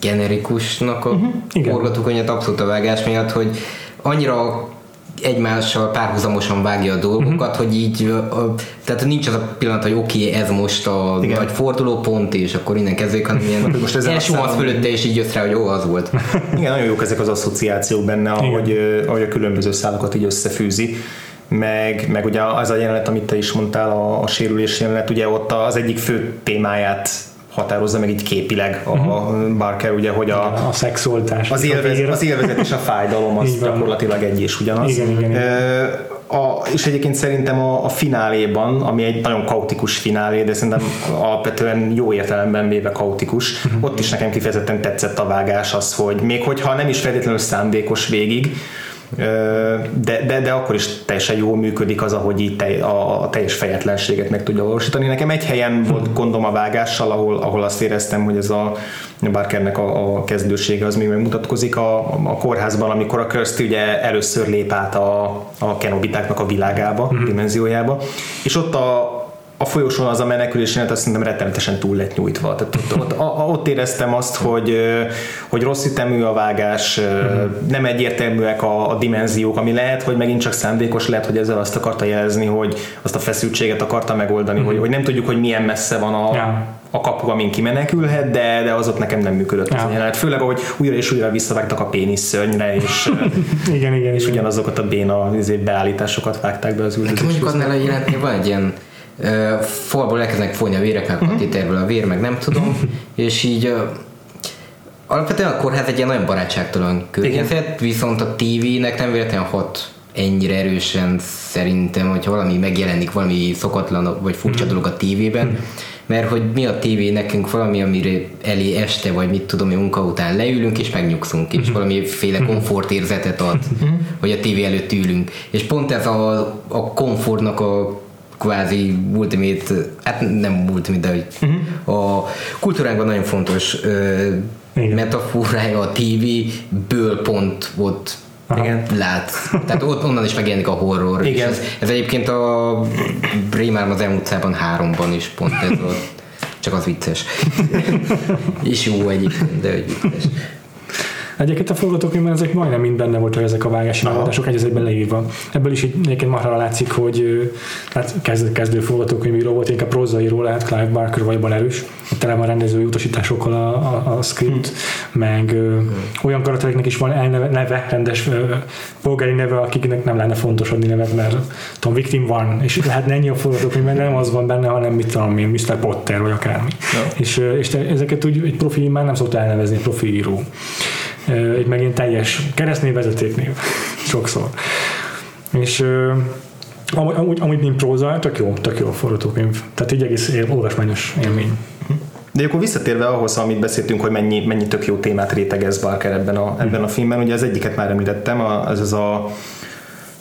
generikusnak a uh-huh. forgatókönyvet abszolút a vágás miatt, hogy annyira egymással párhuzamosan vágja a dolgokat, uh-huh. hogy így, tehát nincs az a pillanat, hogy oké, okay, ez most a Igen. nagy fordulópont, és akkor innen kezdődik, hanem ilyen most ez elsuhansz fölötte, és így jössz rá, hogy jó, az volt. Igen, nagyon jók ezek az asszociációk benne, ahogy, ahogy a különböző szálakat így összefűzi meg, meg ugye az a jelenet, amit te is mondtál, a, a sérülés jelenet, ugye ott az egyik fő témáját határozza meg így képileg a uh-huh. Barker, ugye, hogy a, a szexualitás. Az, élvez, az élvezet és a fájdalom az gyakorlatilag egy és ugyanaz. Igen, igen, igen. A, és egyébként szerintem a, a fináléban, ami egy nagyon kaotikus finálé, de szerintem alapvetően jó értelemben véve kaotikus, uh-huh. ott is nekem kifejezetten tetszett a vágás az, hogy még hogyha nem is feltétlenül szándékos végig, de, de, de akkor is teljesen jól működik az, ahogy itt a, a teljes fejetlenséget meg tudja valósítani. Nekem egy helyen volt gondom a vágással, ahol, ahol azt éreztem, hogy ez a Barkernek a, a kezdősége az még megmutatkozik a, a kórházban, amikor a Kirsty ugye először lép át a, a kenobitáknak a világába, uh-huh. dimenziójába, és ott a, a folyosón az a menekülés azt szerintem rettenetesen túl lett nyújtva. Tehát ott, ott, ott éreztem azt, hogy, hogy rossz ütemű a vágás, nem egyértelműek a, a dimenziók, ami lehet, hogy megint csak szándékos, lehet, hogy ezzel azt akarta jelezni, hogy azt a feszültséget akarta megoldani, mm-hmm. hogy, hogy nem tudjuk, hogy milyen messze van a, ja. a kapu, amin kimenekülhet, de, de az ott nekem nem működött ja. az a jelenet. Főleg, hogy újra és újra visszavágtak a pénisz szörnyre, és, igen, igen, és igen. ugyanazokat a béna izé, beállításokat vágták be az üldözés. Mondjuk annál a jelenetnél van egy ilyen falból elkezdenek folyni a vérek, meg a katéterből a vér, meg nem tudom, és így alapvetően a kórház egy ilyen nagyon barátságtalan környezet, viszont a tévének nem véletlenül hat ennyire erősen szerintem, hogy valami megjelenik, valami szokatlan vagy furcsa dolog a tévében, mert hogy mi a tévé nekünk valami, amire elé este, vagy mit tudom, munka után leülünk, és megnyugszunk, és valamiféle komfortérzetet ad, hogy a tévé előtt ülünk. És pont ez a, a komfortnak a kvázi ultimate, hát nem ultimate, de hogy uh-huh. a kultúránkban nagyon fontos uh, metaforája a TV-ből pont ott igen. lát. Tehát ott onnan is megjelenik a horror. Igen. Ez, ez, egyébként a Brémárm az elmúlt háromban is pont ez volt. Csak az vicces. és jó egyébként, de hogy vicces. Egyébként a forgatókönyvben ezek majdnem mind benne voltak ezek a vágási megoldások egy egyben leírva. Ebből is egyébként marha látszik, hogy hát kezdő, kezdő forgatókönyvíró volt, inkább prózaíró lehet, Clive Barker valójában erős. Tele van rendezői utasításokkal a, a, a script, hmm. meg hmm. olyan karaktereknek is van elneve, neve, rendes polgári neve, akiknek nem lenne fontos adni nevet, mert tudom, Victim van, és lehet ennyi a forgatókönyvben, nem az van benne, hanem mit tudom én, Mr. Potter, vagy akármi. Ja. És, és ezeket úgy egy profi már nem szokta elnevezni, profi író egy megint teljes keresztnév, vezetéknév. Sokszor. És amúgy, amúgy, amúgy mint próza, tök jó, tök jó forgatókönyv. Tehát így egész olvasmányos élmény. De akkor visszatérve ahhoz, amit beszéltünk, hogy mennyi, mennyi tök jó témát rétegez Barker ebben a, ebben a filmben, ugye az egyiket már említettem, az ez a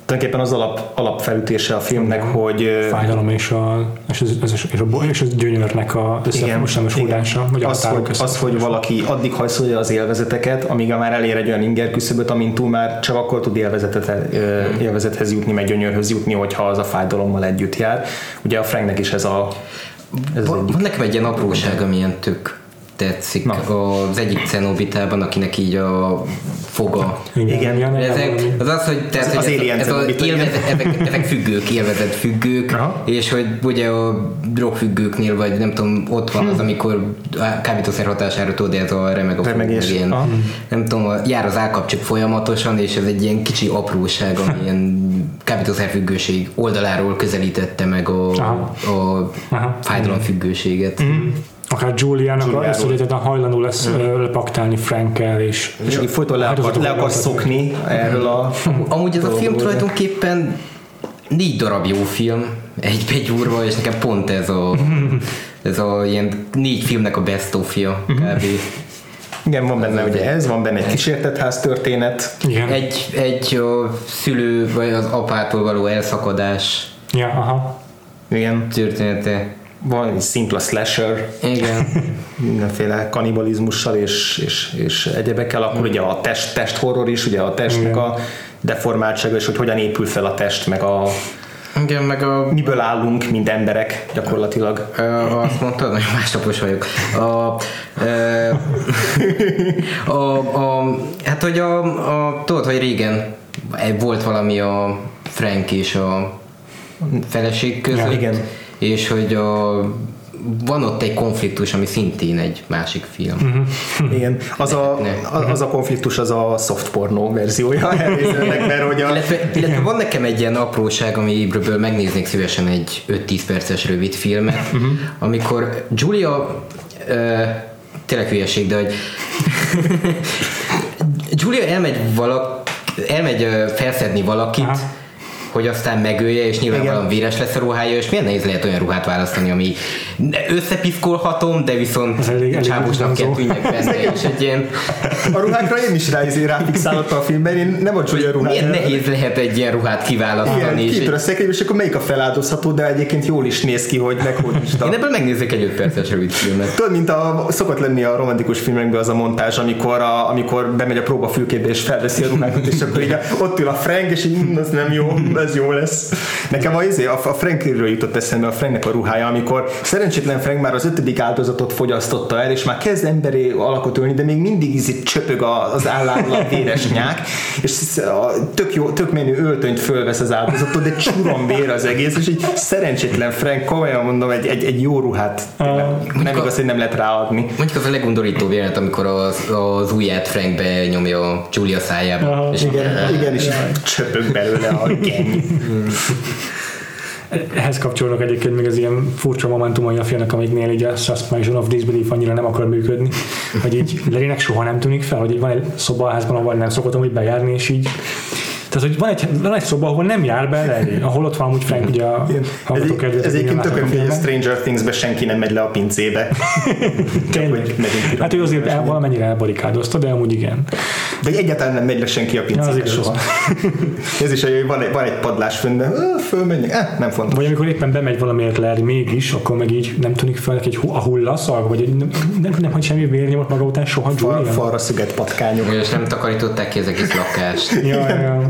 tulajdonképpen az alap, alapfelütése a filmnek, hogy... Fájdalom és a, és az, és a, és a gyönyörnek a összemosása, vagy az, hogy, az, hogy valaki addig hajszolja az élvezeteket, amíg már elér egy olyan inger küszöböt, amint túl már csak akkor tud élvezetet, élvezethez jutni, meg gyönyörhöz jutni, hogyha az a fájdalommal együtt jár. Ugye a Franknek is ez a ez van, van nekem egy ilyen apróság, ami ilyen tök tetszik Na. az egyik cenobitában, akinek így a foga. Igen, igen. Ezek, az az, hogy, tehát, az, hogy az ez, ez a élvezet, ezek, ezek függők, élvezett függők, Aha. és hogy ugye a drogfüggőknél, vagy nem tudom, ott van az, hm. amikor kábítószer hatására tudod, ez a remeg a ilyen, nem tudom, jár az állkapcsuk folyamatosan, és ez egy ilyen kicsi apróság, ami ilyen kábítószerfüggőség oldaláról közelítette meg a, a, a fájdalomfüggőséget. Mm akár Juliának a a hajlandó lesz mm. lepaktálni Frankkel, és, és aki folyton le, akar, le akar szokni erről a... Amúgy ez a film tulajdonképpen négy darab jó film, egy begyúrva, és nekem pont ez a, ez a ilyen négy filmnek a best of kb. Igen, van benne ugye ez, van benne egy kísértetház történet. Igen. Egy, egy a szülő vagy az apától való elszakadás. Ja, aha. Igen. Története egy szimpla slasher, Igen. mindenféle kanibalizmussal és, és, és egyebekkel, akkor ugye a test, test horror is, ugye a testnek Igen. a deformáltsága, és hogy hogyan épül fel a test, meg a igen, meg a... Miből állunk, mint emberek gyakorlatilag? Uh, azt mondtad, hogy másnapos vagyok. A, a, a, hát, hogy a, a, tudod, hogy régen volt valami a Frank és a feleség között. Ja, igen és hogy a van ott egy konfliktus, ami szintén egy másik film. Uh-huh. Igen, az a, az a konfliktus az a soft porno verziója mert hogy a... illetve, illetve van nekem egy ilyen apróság, amiből megnéznék szívesen egy 5-10 perces rövid filmet, uh-huh. amikor Julia uh, tényleg hülyeség, de hogy Julia elmegy valak, elmegy felszedni valakit, uh-huh hogy aztán megölje, és nyilvánvalóan véres lesz a ruhája, és milyen nehéz lehet olyan ruhát választani, ami összepiszkolhatom, de viszont elég- csábosnak kell tűnjek benne, és egy ilyen A ruhákra én is rá, izé ráfixálottam a filmben, én nem vagy olyan ruhát. milyen nehéz lehet egy ilyen ruhát kiválasztani. Igen, és a egy, és akkor melyik a feláldozható, de egyébként jól is néz ki, hogy meghódista. én ebből megnézek egy 5 perces rövid filmet. Tudod, mint a, szokott lenni a romantikus filmekben az a montázs, amikor, a, amikor bemegy a próbafülkébe és felveszi a ruhákat, és akkor így a, ott ül a Frank, és így, "Hm, az nem jó, ez jó lesz. Nekem a, izé, a, Frankről jutott eszembe a Franknek a ruhája, amikor szerencsétlen Frank már az ötödik áldozatot fogyasztotta el, és már kezd emberi alakot ölni, de még mindig izé csöpög a- az álláról a véres nyák, és a, tök, jó, tök menő öltönyt fölvesz az áldozatot, de csuron vér az egész, és így szerencsétlen Frank, komolyan mondom, egy, egy, egy jó ruhát tényleg, nem igaz, hogy nem lehet ráadni. Mondjuk az a legundorítóbb jelenet, amikor az, az ujját Frankbe nyomja Julia szájába. Aha. és Igen, igen, és csöpög belőle a genny. Ehhez kapcsolódnak egyébként még az ilyen furcsa momentumai a filmnek, amiknél így a suspension of disbelief annyira nem akar működni, hogy így Lerinek soha nem tűnik fel, hogy így van egy szoba a házban, ahol nem szokottam úgy bejárni, és így tehát, hogy van egy, van egy szoba, ahol nem jár be Larry, ahol ott van amúgy Frank, ugye a Ez, hallgatók ez kedvéért, egyébként tök hogy a. Stranger Things-be senki nem megy le a pincébe. Tényleg. hogy. Hát ő azért el, valamennyire elbarikádozta, de amúgy igen. De egyáltalán nem megy le senki a Ja, pincébe igaz. soha. Ez is, hogy van egy, van egy padlás fönn, de ö, fölmenjek. Eh, nem fontos. Vagy amikor éppen bemegy valamiért Larry mégis, akkor meg így nem tűnik fel neki egy a hullaszag, vagy egy, nem, nem, nem hagy semmi vérnyomot maga után soha Fal, Julian. falra szüget patkányok. és nem takarították ki az egész lakást. Ja, ja,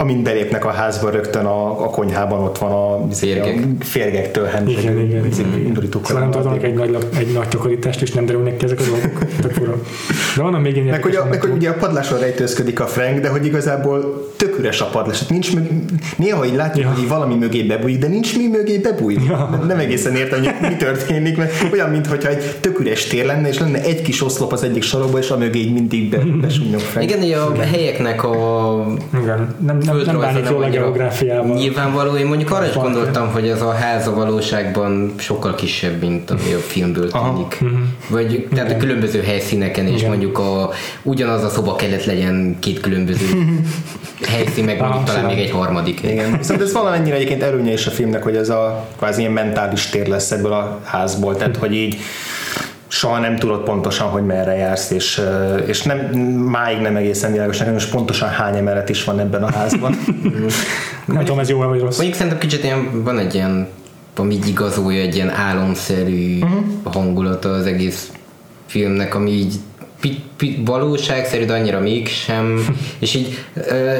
Amint belépnek a házba, rögtön a, a konyhában ott van a, Férgek. a férgektől Igen, igen, igen. indulítók. Szóval nem tartanak egy nagy, egy nagy takarítást, és nem derülnek ki ezek a dolgok. De vannak még ilyen Meg hogy, a, meg hogy ugye a padláson rejtőzködik a Frank, de hogy igazából tök üres a padlás. Hát nincs mög... Néha így látjuk, Ja. hogy valami mögé bebújik, de nincs mi mögé bebújni. Ja. Nem, egészen értem, hogy mi történik, mert olyan, mintha egy tök üres tér lenne, és lenne egy kis oszlop az egyik sarokba, és a mögé így mindig be, besúnyog Frank. Igen, a helyeknek a Igen, nem, nem, nem földrajza bánik jól a annyira geográfiával. Nyilvánvaló, én mondjuk arra is gondoltam, hogy ez a ház a valóságban sokkal kisebb, mint ami a filmből tűnik. Vagy tehát a különböző helyszíneken is Mhm. Mondjuk a, ugyanaz a szoba kellett legyen két különböző helyszín, meg mondjuk talán még egy harmadik. Igen, viszont ez valamennyire egyébként előnye is a filmnek, hogy ez a kvázi ilyen mentális tér lesz ebből a házból, tehát hogy így soha nem tudod pontosan, hogy merre jársz, és, és nem, máig nem egészen világos nekem, hogy pontosan hány emelet is van ebben a házban. Nem tudom, ez jó vagy rossz. Mondjuk szerintem kicsit ilyen, van egy ilyen, ami így igazolja egy ilyen álomszerű uh-huh. hangulata az egész filmnek, ami így pi, pi, valóságszerű, de annyira mégsem, és így ö,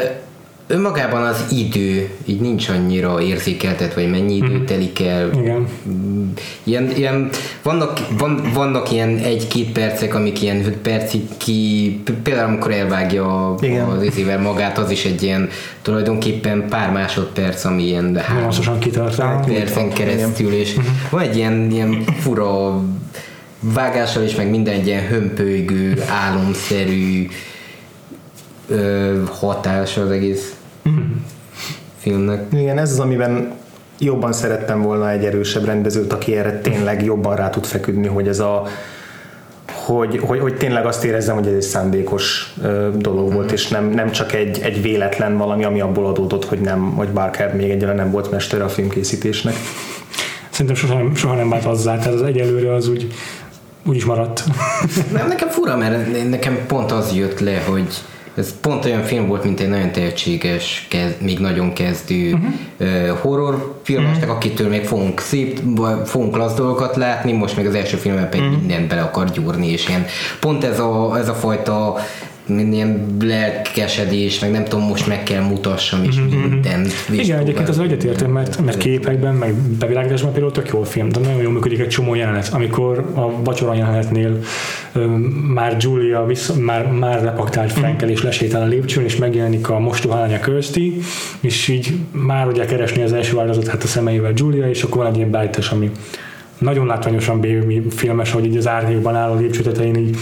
önmagában az idő így nincs annyira érzékeltet, vagy mennyi idő Mhm. telik el. Igen. Mm, Ilyen, ilyen, vannak, van, vannak ilyen egy-két percek, amik ilyen percig ki, például amikor elvágja Igen. az izével magát, az is egy ilyen tulajdonképpen pár másodperc, ami ilyen három Nyomászosan kitart. percen keresztül, és van egy ilyen, ilyen fura vágással is, meg minden egy ilyen hömpölygő, álomszerű ö, hatása az egész filmnek. Igen, ez az, amiben jobban szerettem volna egy erősebb rendezőt, aki erre tényleg jobban rá tud feküdni, hogy ez a hogy, hogy, hogy tényleg azt érezzem, hogy ez egy szándékos ö, dolog volt, és nem, nem csak egy, egy véletlen valami, ami abból adódott, hogy nem, hogy Barker még egyáltalán nem volt mestere a filmkészítésnek. Szerintem soha nem, soha nem vált azzá, tehát az egyelőre az úgy, úgy is maradt. Nem, nekem fura, mert nekem pont az jött le, hogy ez pont olyan film volt, mint egy nagyon tehetséges, kezd, még nagyon kezdő uh-huh. horrorfilmesnek, uh-huh. akitől még fogunk szép, vagy fogunk klassz dolgokat látni, most még az első filmben pedig uh-huh. mindent bele akar gyúrni, és ilyen, pont ez a, ez a fajta ilyen lelkesedés, meg nem tudom, most meg kell mutassam, és mindent. Igen, egyébként az egyetértem, mert, mert képekben, meg bevilágításban például tök jó film, de nagyon jól működik egy csomó jelenet. Amikor a vacsora jelenetnél ö, már Julia vissza, már, már repaktált Frankel és lesétál a lépcsőn, és megjelenik a mostohánya Kirsty, és így már ugye keresni az első áldozat hát a szemeivel Julia, és akkor van egy ilyen beállítás, ami nagyon látványosan baby filmes, hogy így az árnyékban áll a lépcső tetején így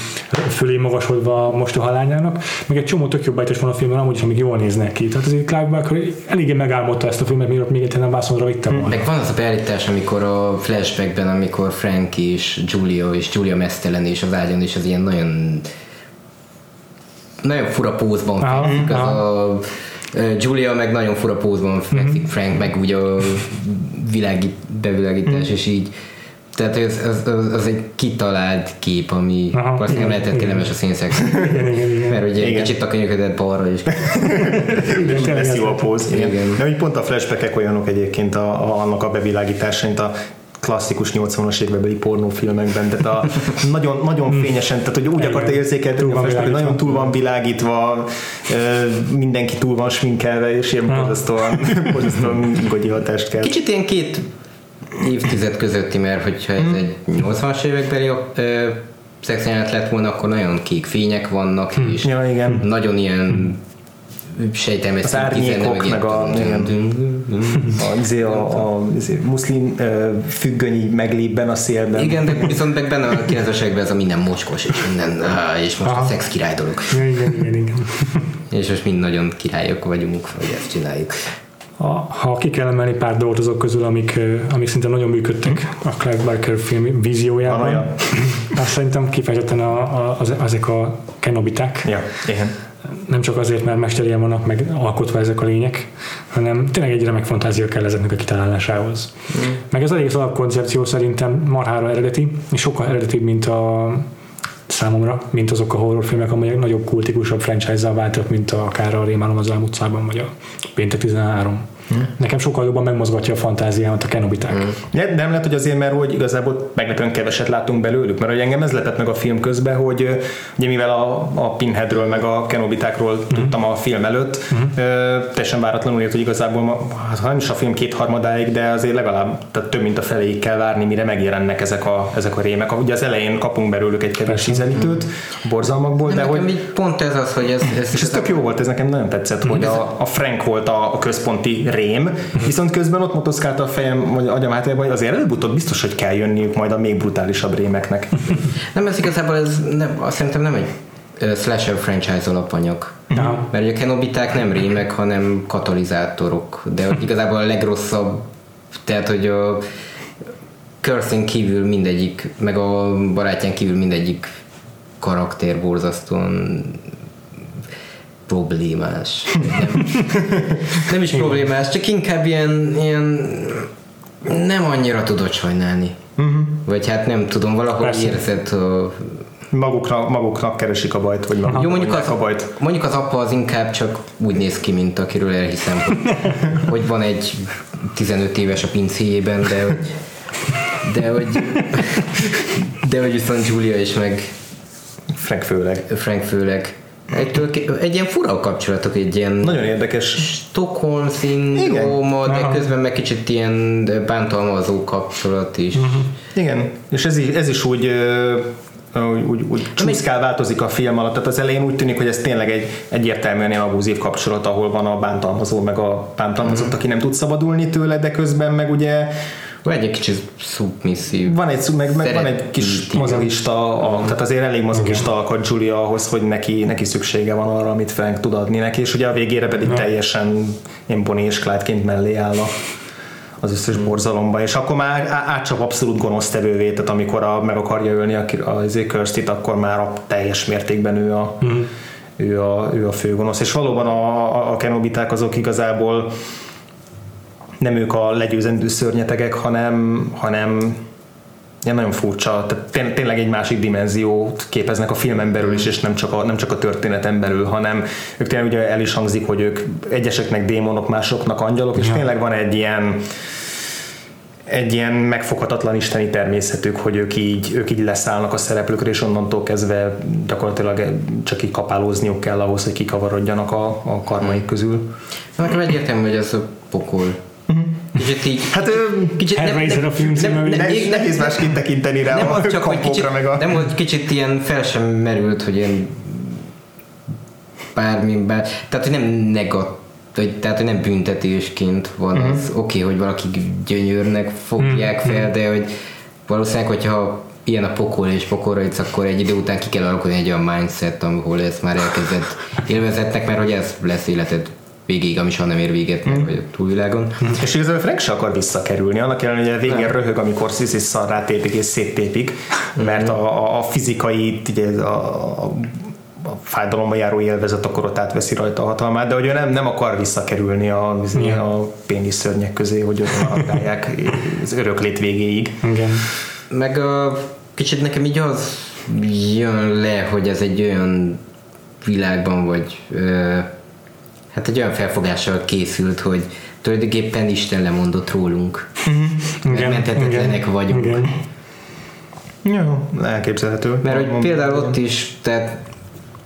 fölé magasodva a mostoha lányának, meg egy csomó tök jobb van a filmben, amúgy is, amik jól néznek ki. Tehát azért Clive Barker eléggé megálmodta ezt a filmet, mielőtt még egyáltalán vászonra vitte volna. Meg van az a beállítás, amikor a flashbackben, amikor Frank és Julia és Julia mesztelen és az ágyon, és az ilyen nagyon nagyon fura pózban fekszik, az a Julia meg nagyon fura pózban fekszik, mm-hmm. Frank meg úgy a világi, bevilágítás, mm-hmm. és így tehát ez, az, az, az egy kitalált kép, ami valószínűleg nem lehetett kellemes a színszex. Mert ugye egy kicsit a könyöködet balra is. igen, lesz jó a póz. Igen. igen. De pont a flashbackek olyanok egyébként a, a, annak a bevilágítása, mint a klasszikus 80-as évekbeli pornófilmekben, tehát a nagyon, nagyon hmm. fényesen, tehát hogy úgy akarta érzékelni, hogy nagyon túl van világítva, mindenki túl van sminkelve, és ilyen borzasztóan, borzasztóan gogyi hatást kell. Kicsit ilyen két évtized közötti, mert hogyha ez hmm. egy 80-as évekbeli szexjelenet lett volna, akkor nagyon kék fények vannak, hmm. és ja, igen. nagyon ilyen sejtelmes az árnyékok, meg a, a, a, a, a muszlim függönyi meglépben a szélben. Igen, de viszont meg benne a 90 ez a minden mocskos, és minden, és most a szex király dolog. Igen, igen, igen. és most mind nagyon királyok vagyunk, hogy ezt csináljuk. Ha, ha ki kell emelni pár dolgot azok közül, amik, amik szinte nagyon működtek a Clive Barker film víziójában, azt szerintem kifejezetten a, a, az, ezek a kenobiták. Ja, igen nem csak azért, mert mesterien vannak meg alkotva ezek a lények, hanem tényleg egy remek fantázia kell ezeknek a kitalálásához. Mm. Meg ez egész alapkoncepció szerintem marhára eredeti, és sokkal eredetibb, mint a számomra, mint azok a horrorfilmek, amelyek nagyobb kultikusabb franchise-zal váltak, mint a, akár a Rémálom az utcában, vagy a Péntek 13. Nekem sokkal jobban megmozgatja a fantáziámat a kenobiták. Hmm. Nem, nem lehet, hogy azért, mert hogy igazából meglepően keveset látunk belőlük, mert hogy engem ez lepett meg a film közben, hogy ugye mivel a, a Pinheadről meg a kenobitákról hmm. tudtam a film előtt, hmm. teljesen váratlanul jött, hogy igazából hát nem is a film kétharmadáig, de azért legalább tehát több mint a feléig kell várni, mire megjelennek ezek a, ezek a rémek. Ugye az elején kapunk belőlük egy kevés ízelítőt, hmm. borzalmakból, de hogy... Pont ez az, hogy ez... ez és ez tök jó volt, ez nekem nagyon tetszett, hogy a, a Frank volt a, a központi rém, viszont közben ott motoszkálta a fejem, vagy agyam hátájában, hogy azért előbb-utóbb biztos, hogy kell jönniük majd a még brutálisabb rémeknek. nem, ez igazából ez nem, azt szerintem nem egy slasher franchise alapanyag. No. Mert a kenobiták nem rémek, hanem katalizátorok. De igazából a legrosszabb, tehát hogy a Kirsten kívül mindegyik, meg a barátján kívül mindegyik karakter borzasztóan problémás. Nem, nem is problémás, csak inkább ilyen, ilyen nem annyira tudod sajnálni. Uh-huh. Vagy hát nem tudom, valahol Persze. érzed maguknak, maguknak keresik a bajt, vagy maguk Jó, mondjuk az, a bajt. Mondjuk az apa az inkább csak úgy néz ki, mint akiről elhiszem, hogy, hogy van egy 15 éves a pincéjében, de hogy, de hogy, de hogy viszont Julia is meg Frank főleg. Frank főleg Egytől, egy ilyen fura kapcsolatok, egy ilyen nagyon érdekes Stockholm szindróma, de Aha. közben meg kicsit ilyen bántalmazó kapcsolat is. Uh-huh. Igen, és ez, ez is úgy úgy, úgy, úgy csúszkál változik a film alatt. Tehát az elején úgy tűnik, hogy ez tényleg egy egyértelműen ilyen abúzív kapcsolat, ahol van a bántalmazó, meg a bántalmazott, uh-huh. aki nem tud szabadulni tőle, de közben meg ugye van egy kicsit szubmisszív. Van egy, meg, meg van egy kis mazogista, a, tehát azért elég mazogista alkat Julia ahhoz, hogy neki, neki szüksége van arra, amit Frank tud adni neki, és ugye a végére pedig teljesen ilyen Bonnie és Clyde-ként mellé áll a, az összes mm. borzalomba, és akkor már átcsap abszolút gonosztevővé, tehát amikor a, meg akarja ölni a, a, a Kirstit, akkor már a teljes mértékben ő a, mm. ő a, ő a főgonosz, és valóban a, a, a kenobiták azok igazából nem ők a legyőzendő szörnyetegek, hanem, hanem ilyen nagyon furcsa, tehát tényleg egy másik dimenziót képeznek a filmen belül is, és nem csak a, nem csak a történeten belül, hanem ők tényleg ugye el is hangzik, hogy ők egyeseknek démonok, másoknak angyalok, és ja. tényleg van egy ilyen egy ilyen megfoghatatlan isteni természetük, hogy ők így, ők így leszállnak a szereplőkre, és onnantól kezdve gyakorlatilag csak így kapálózniuk kell ahhoz, hogy kikavarodjanak a, a karmaik közül. Nekem egyértelmű, hogy ez a pokol Kicsit így... Hát kicsit Hellraiser a film nem, nem, nem, nehéz másként tekinteni rá nem a csak, hogy kicsit, meg a... Nem, hogy kicsit ilyen fel sem merült, hogy én bármiben, tehát hogy nem negatív hogy, tehát, hogy nem büntetésként van uh-huh. az oké, okay, hogy valaki gyönyörnek fogják uh-huh. fel, de hogy valószínűleg, hogyha ilyen a pokol és pokolra jutsz, akkor egy idő után ki kell alakulni egy olyan mindset, ahol ez már elkezdett élvezetnek, mert hogy ez lesz életed végig, ami soha nem ér véget, mm. vagy a túlvilágon. Mm. És igazából Frank se akar visszakerülni, annak ellenére, hogy a végén röhög, amikor Sissy szarrá tépik és széttépik, mert a, a, a fizikai, ugye, a, a a fájdalomba járó élvezet, akkor ott átveszi rajta a hatalmát, de hogy ő nem, nem akar visszakerülni a, a péniszörnyek közé, hogy ott maradálják az öröklét végéig. Igen. Meg a kicsit nekem így az jön le, hogy ez egy olyan világban, vagy ö, hát egy olyan felfogással készült, hogy tulajdonképpen Isten lemondott rólunk. Mhm. Igen, Menthetetlenek igen, vagyunk. Igen. Jó, elképzelhető. Mert hogy például ott is, tehát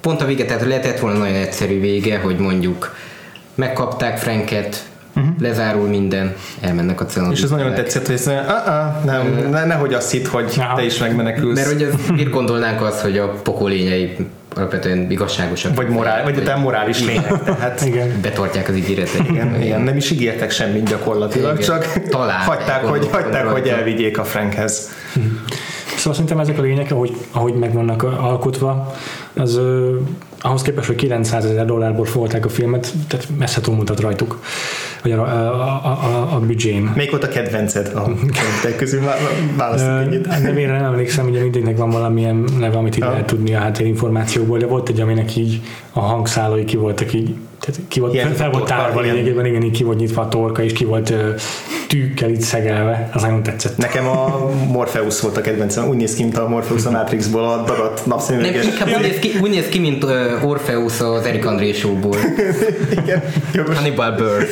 pont a vége, tehát lehetett volna nagyon egyszerű vége, hogy mondjuk megkapták Franket, lezárul minden, elmennek a cenobit. És ez nagyon tetszett, hogy mondja, ah, ah, nem, ne, nehogy azt hitt, hogy Aha. te is megmenekülsz. Mert hogy ez, miért gondolnánk azt, hogy a pokólényei alapvetően igazságosak. vagy, morál, vagy te morális lények, tehát Igen. betartják az ígéretet. igen, igen, nem is ígértek semmit gyakorlatilag, Igen. csak Találták, hagyták, hogy, hagyták hogy elvigyék a Frankhez. Szóval szerintem ezek a lények, ahogy, ahogy meg vannak alkotva, az ahhoz képest, hogy 900 ezer dollárból fogták a filmet, tehát messze túlmutat rajtuk, vagy a, a, a, a, büdzsén. Melyik volt a kedvenced a kedvencek közül? Vá- Választok egyet. Nevére nem emlékszem, ugye mindegynek van valamilyen neve, amit így lehet tudni a háttérinformációból, de volt egy, aminek így a hangszálai ki voltak így, tehát ki volt, Ilyen fel, volt tárva igen. lényegében, igen, ki volt nyitva a torka, és ki volt tűkkel itt szegelve, az nagyon tetszett. Nekem a Morpheus volt a kedvencem. Úgy néz ki, mint a Morpheus a Matrixból a dagat Nem, napszemüveges. inkább úgy néz, ki, úgy néz ki, mint uh, Orpheus az Eric André show-ból. Igen, jogos. Hannibal Burr.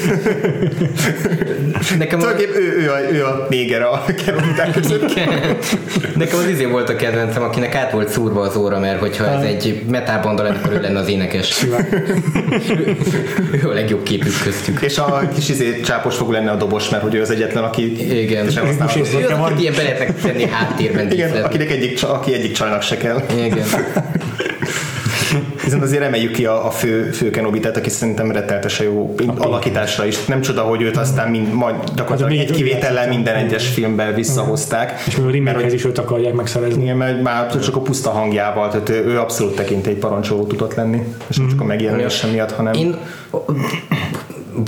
Nekem a, ő, ő, a, ő a néger a között. Nekem az izé volt a kedvencem, akinek át volt szúrva az óra, mert hogyha ez egy metalbanda lenne, akkor ő lenne az énekes. ő a legjobb képük köztük. És a kis izé csápos fogú lenne a dobos, mert hogy ő az egyetlen, aki Igen. sem használ. Ő az, akit ilyen be lehetnek tenni háttérben Igen, akinek egyik, aki egyik csajnak se kell. Igen. Viszont azért emeljük ki a, a fő, fő Kenobitát, aki szerintem retteltesen jó alakításra is. Nem csoda, hogy őt aztán mind, majd gyakorlatilag Hát, egy kivétellel minden egyes filmben visszahozták. És még a Mert remake hogy is őt akarják megszerezni. igen, mert már csak a puszta hangjával, tehát ő, ő abszolút tekintély parancsoló tudott lenni, és nem csak a megjelenése miatt, hanem Én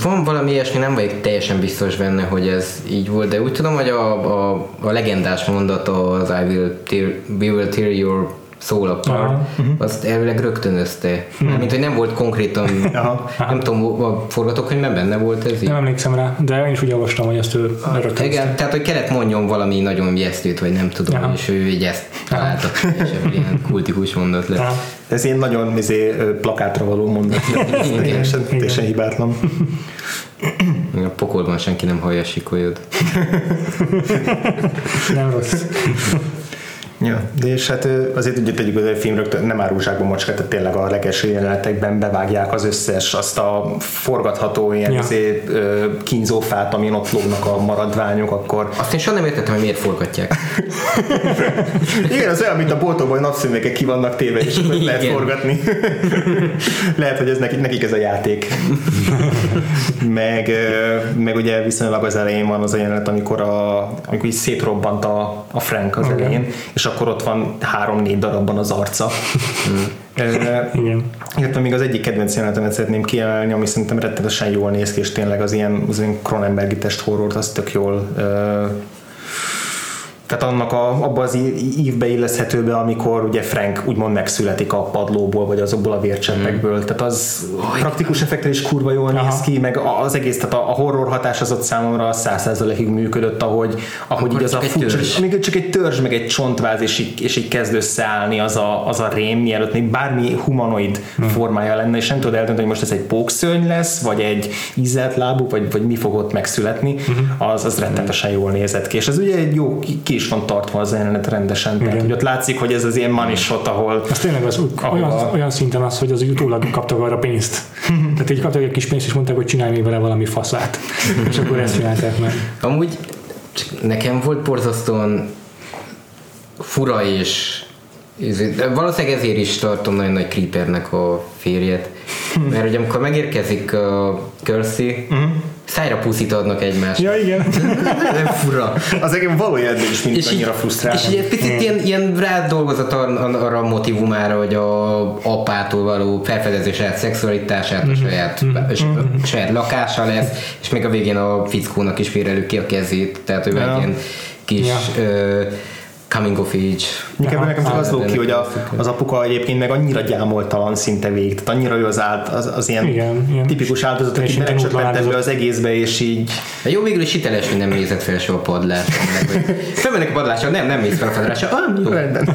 van valami ilyesmi, nem vagyok teljesen biztos benne, hogy ez így volt, de úgy tudom, hogy a, a, a legendás mondata az I will tear, we will tear your soul apart, Aha. azt elvileg rögtönözte. Mint hogy nem volt konkrétan, Aha. nem tudom, a forgatókönyvben benne volt ez így. Nem emlékszem rá, de én is úgy olvastam, hogy ezt ő rögtön. Igen, tehát hogy kellett mondjon valami nagyon ijesztőt, vagy nem tudom, Aha. és ő így ezt találta, és ilyen kultikus mondat lett. Aha. ez ilyen nagyon izé, plakátra való mondat. Teljesen, teljesen hibátlan. A pokolban senki nem hallja a sikolyod. Nem rossz. Ja, de és hát azért ugye tegyük hogy a film rögtön nem árul zsákba macska, tehát tényleg a legelső jelenetekben bevágják az összes, azt a forgatható ilyen Ja. ö, kínzófát, amin ott lógnak a maradványok, akkor Azt én soha nem értettem, hogy miért forgatják. igen, az olyan, mint a boltokban, hogy napszemüvegek ki vannak téve, és lehet Igen. forgatni. lehet, hogy ez nekik, nekik ez a játék. meg, meg ugye viszonylag az elején van az a jelenet, amikor, a, amikor így szétrobbant a, a Frank az Igen. elején, és akkor ott van három-négy darabban az arca. Ö, Igen. illetve még az egyik kedvenc jelenetemet szeretném kiemelni, ami szerintem rettenetesen jól néz ki, és tényleg az ilyen, az ilyen Cronenbergi test horrort, az tök jól tehát annak a, abba az ívbe illeszhető be, amikor ugye Frank úgymond megszületik a padlóból, vagy azokból a vércseppekből. Mm. Tehát az praktikus effektel is kurva jól Aha. néz ki, meg az egész, tehát a, horror hatás az ott számomra száz százalékig működött, ahogy, ahogy így az a furcsa, amikor csak egy törzs, meg egy csontváz, és így, és így kezd összeállni az a, az a rém, mielőtt még bármi humanoid hmm. formája lenne, és nem tudod eldönteni, hogy most ez egy pókszörny lesz, vagy egy ízelt lábú, vagy, vagy mi fog ott megszületni, hmm. az, az rettenetesen jól nézett ki. És ez ugye egy jó, ki, ki is van tartva az jelenet rendesen, tehát hogy ott látszik, hogy ez az ilyen money shot, ahol Az tényleg az, olyan, Ahova- olyan szinten az, hogy az utólag kaptak arra pénzt. Tehát így kaptak egy kis pénzt, és mondták, hogy csinálj még vele valami faszát. És akkor ezt csinálták meg. Amúgy csak nekem volt borzasztóan fura és valószínűleg ezért is tartom nagyon nagy creepernek a férjet. Mert hogy amikor megérkezik a Kersey, szájra puszit adnak egymásnak. Ja, igen. Nem fura. az engem valójában is mindig És annyira frusztrál. és egy picit ilyen, ilyen rádolgozott arra, arra a motivumára, hogy a apától való felfedezését, szexualitását, a saját, a saját lakása lesz, és még a végén a fickónak is félrelő ki a kezét, tehát ő Ja. egy ilyen kis Ja. ö, coming of age. Inkább nekem csak az lók ki, hogy a, az apuka egyébként meg annyira gyámoltalan szinte végig, tehát annyira ő az, át, az, az ilyen Igen, ilyen tipikus áldozat, aki teljesen belecsöppent tanútlan ebbe az egészbe, és így De jó, végül is hiteles, hogy nem nézett fel soha a hogy Felmennek a padlásra, nem, nem mész fel a padlásra. Ah, jó. rendben.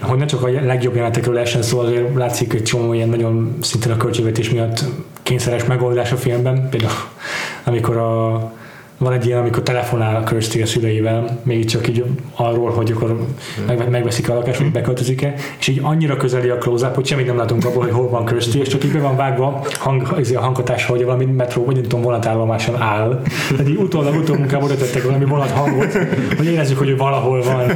hogy ne csak a legjobb jelenetekről lehessen szó, azért látszik egy csomó ilyen nagyon szintén a költségvetés miatt kényszeres megoldás a filmben. Például amikor a van egy ilyen, amikor telefonál a Kirsty a szüleivel, még csak így arról, hogy akkor meg, megveszik a lakást, hogy beköltözik-e, és így annyira közeli a close hogy semmit nem látunk abból, hogy hol van Kirsty, és csak így be van vágva hang, ez a hanghatás, hogy valami metró, vagy nem tudom, vonatállomáson áll. Tehát így utólag utómunkába oda tettek valami vonat hangot, hogy érezzük, hogy ő valahol van,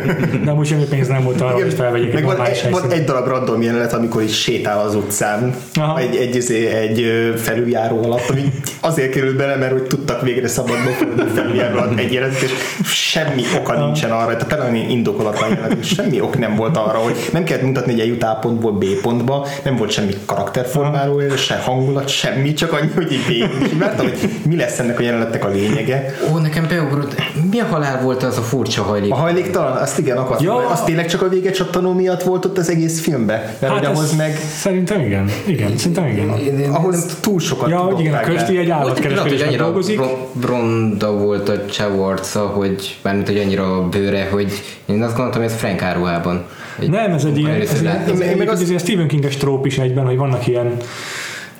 de most semmi pénz nem volt arra, hogy felvegyék egy Meg van egy, van egy darab random jelenet, amikor is sétál az utcán, Aha. egy, egy, egy, egy felüljáró alatt, ami azért került bele, mert hogy tudtak végre szabadba fölni a felüljáró alatt egy jelenet, és semmi oka nincsen arra, tehát tele indokolatlan jelenet, és semmi ok nem volt arra, hogy nem kellett mutatni, hogy eljut A pontból B pontba, nem volt semmi karakterformáló, se hangulat, semmi, csak annyi, hogy így így vártam, hogy mi lesz ennek a jelenetnek a lényege. Ó, nekem beugrott. Mi a halál volt az a furcsa hajlék? A hajléktalan, azt igen akartam. Ja. Az tényleg csak a vége csattanó miatt volt ott az egész filmben? Mert hát ahhoz meg, Szerintem igen. Igen, szerintem igen. Én- én- ahhoz túl sokat Ja, hogy igen, a el. egy állatkereskedésben dolgozik. bro- ronda volt a csávó arca, hogy mármint, hogy annyira bőre, hogy én azt gondoltam, hogy ez Frank áruhában. Egy- Nem, ez egy ilyen, ez, ilyen, láttam. ez, ez azt- egy ilyen Stephen King-es tróp is egyben, hogy vannak ilyen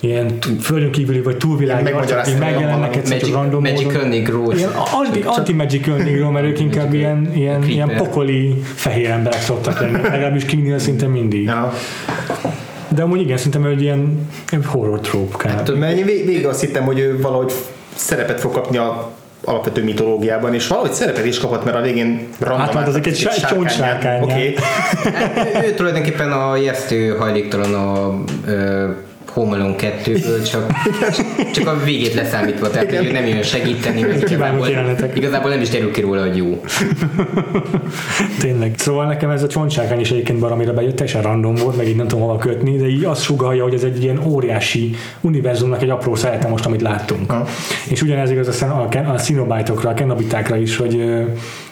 ilyen földön kívüli vagy túlvilági arcok, akik megmagyarázta megjelennek egyszer csak Magic, random Magical módon. Negro. Ilyen anti, anti-magical negro, mert ők inkább ilyen, ilyen, ilyen pokoli fehér emberek szoktak lenni, legalábbis Kingnél szinte mindig. Ja. De amúgy igen, szerintem egy ilyen horror tróp kb. Mert én vég- végig azt hittem, hogy ő valahogy szerepet fog kapni a alapvető mitológiában, és valahogy szerepet is kapott, mert a végén random Hát majd azok egy sá- csontsárkány, Oké. ő, ő tulajdonképpen a ijesztő hajléktalan a ö, Home Alone 2-ből, csak, csak a végét leszámítva, tehát hogy nem jön segíteni, Kivágott igazából, igazából nem is derül ki róla, hogy jó. Tényleg. Szóval nekem ez a csontsárkány is egyébként valamire bejött, teljesen random volt, meg így nem tudom hova kötni, de így azt sugalja, hogy ez egy ilyen óriási univerzumnak egy apró szeretem most, amit láttunk. Aha. És ugyanez igaz a, szen- a, ken- a szinobájtokra, a kenobitákra is, hogy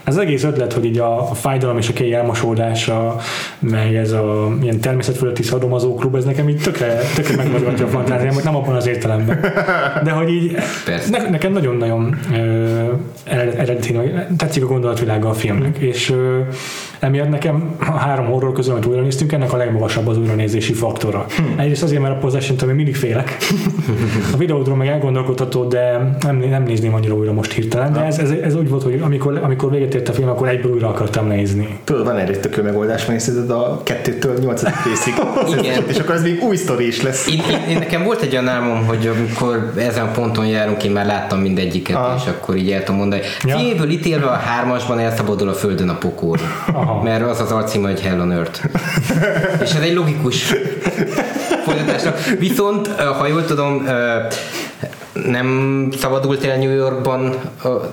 ez az egész ötlet, hogy így a, a fájdalom és a kéj elmosódása, meg ez a ilyen természetfölötti szadomazó klub, ez nekem így tökre, tökre megmozgatja a fantáziámat, nem abban az értelemben. De hogy így Persze. ne, nekem nagyon-nagyon ö, ered- eredeti, tetszik a gondolatvilága a filmnek, és ö, emiatt nekem a három horror közül, amit újra néztünk, ennek a legmagasabb az újranézési faktora. Hmm. Egyrészt azért, mert a possession ami mindig félek. A videódról meg elgondolkodható, de nem, nem nézném annyira újra most hirtelen, de ez, ez, ez úgy volt, hogy amikor, amikor véget ért a film, akkor egyből újra akartam nézni. Tudod, van erre egy tökő megoldás, megnézed a kettőtől nyolcadik részig. Igen. És akkor ez még új sztori is lesz. Én, én, én, nekem volt egy olyan álmom, hogy amikor ezen a ponton járunk, én már láttam mindegyiket, Ah. és akkor így el tudom mondani. Ja. Filmből ítélve a hármasban elszabadul a földön a pokol. Aha. Mert az az alcíme, hogy Hell on Earth. és ez egy logikus folytatásnak. Viszont, ha jól tudom, nem szabadult el New Yorkban,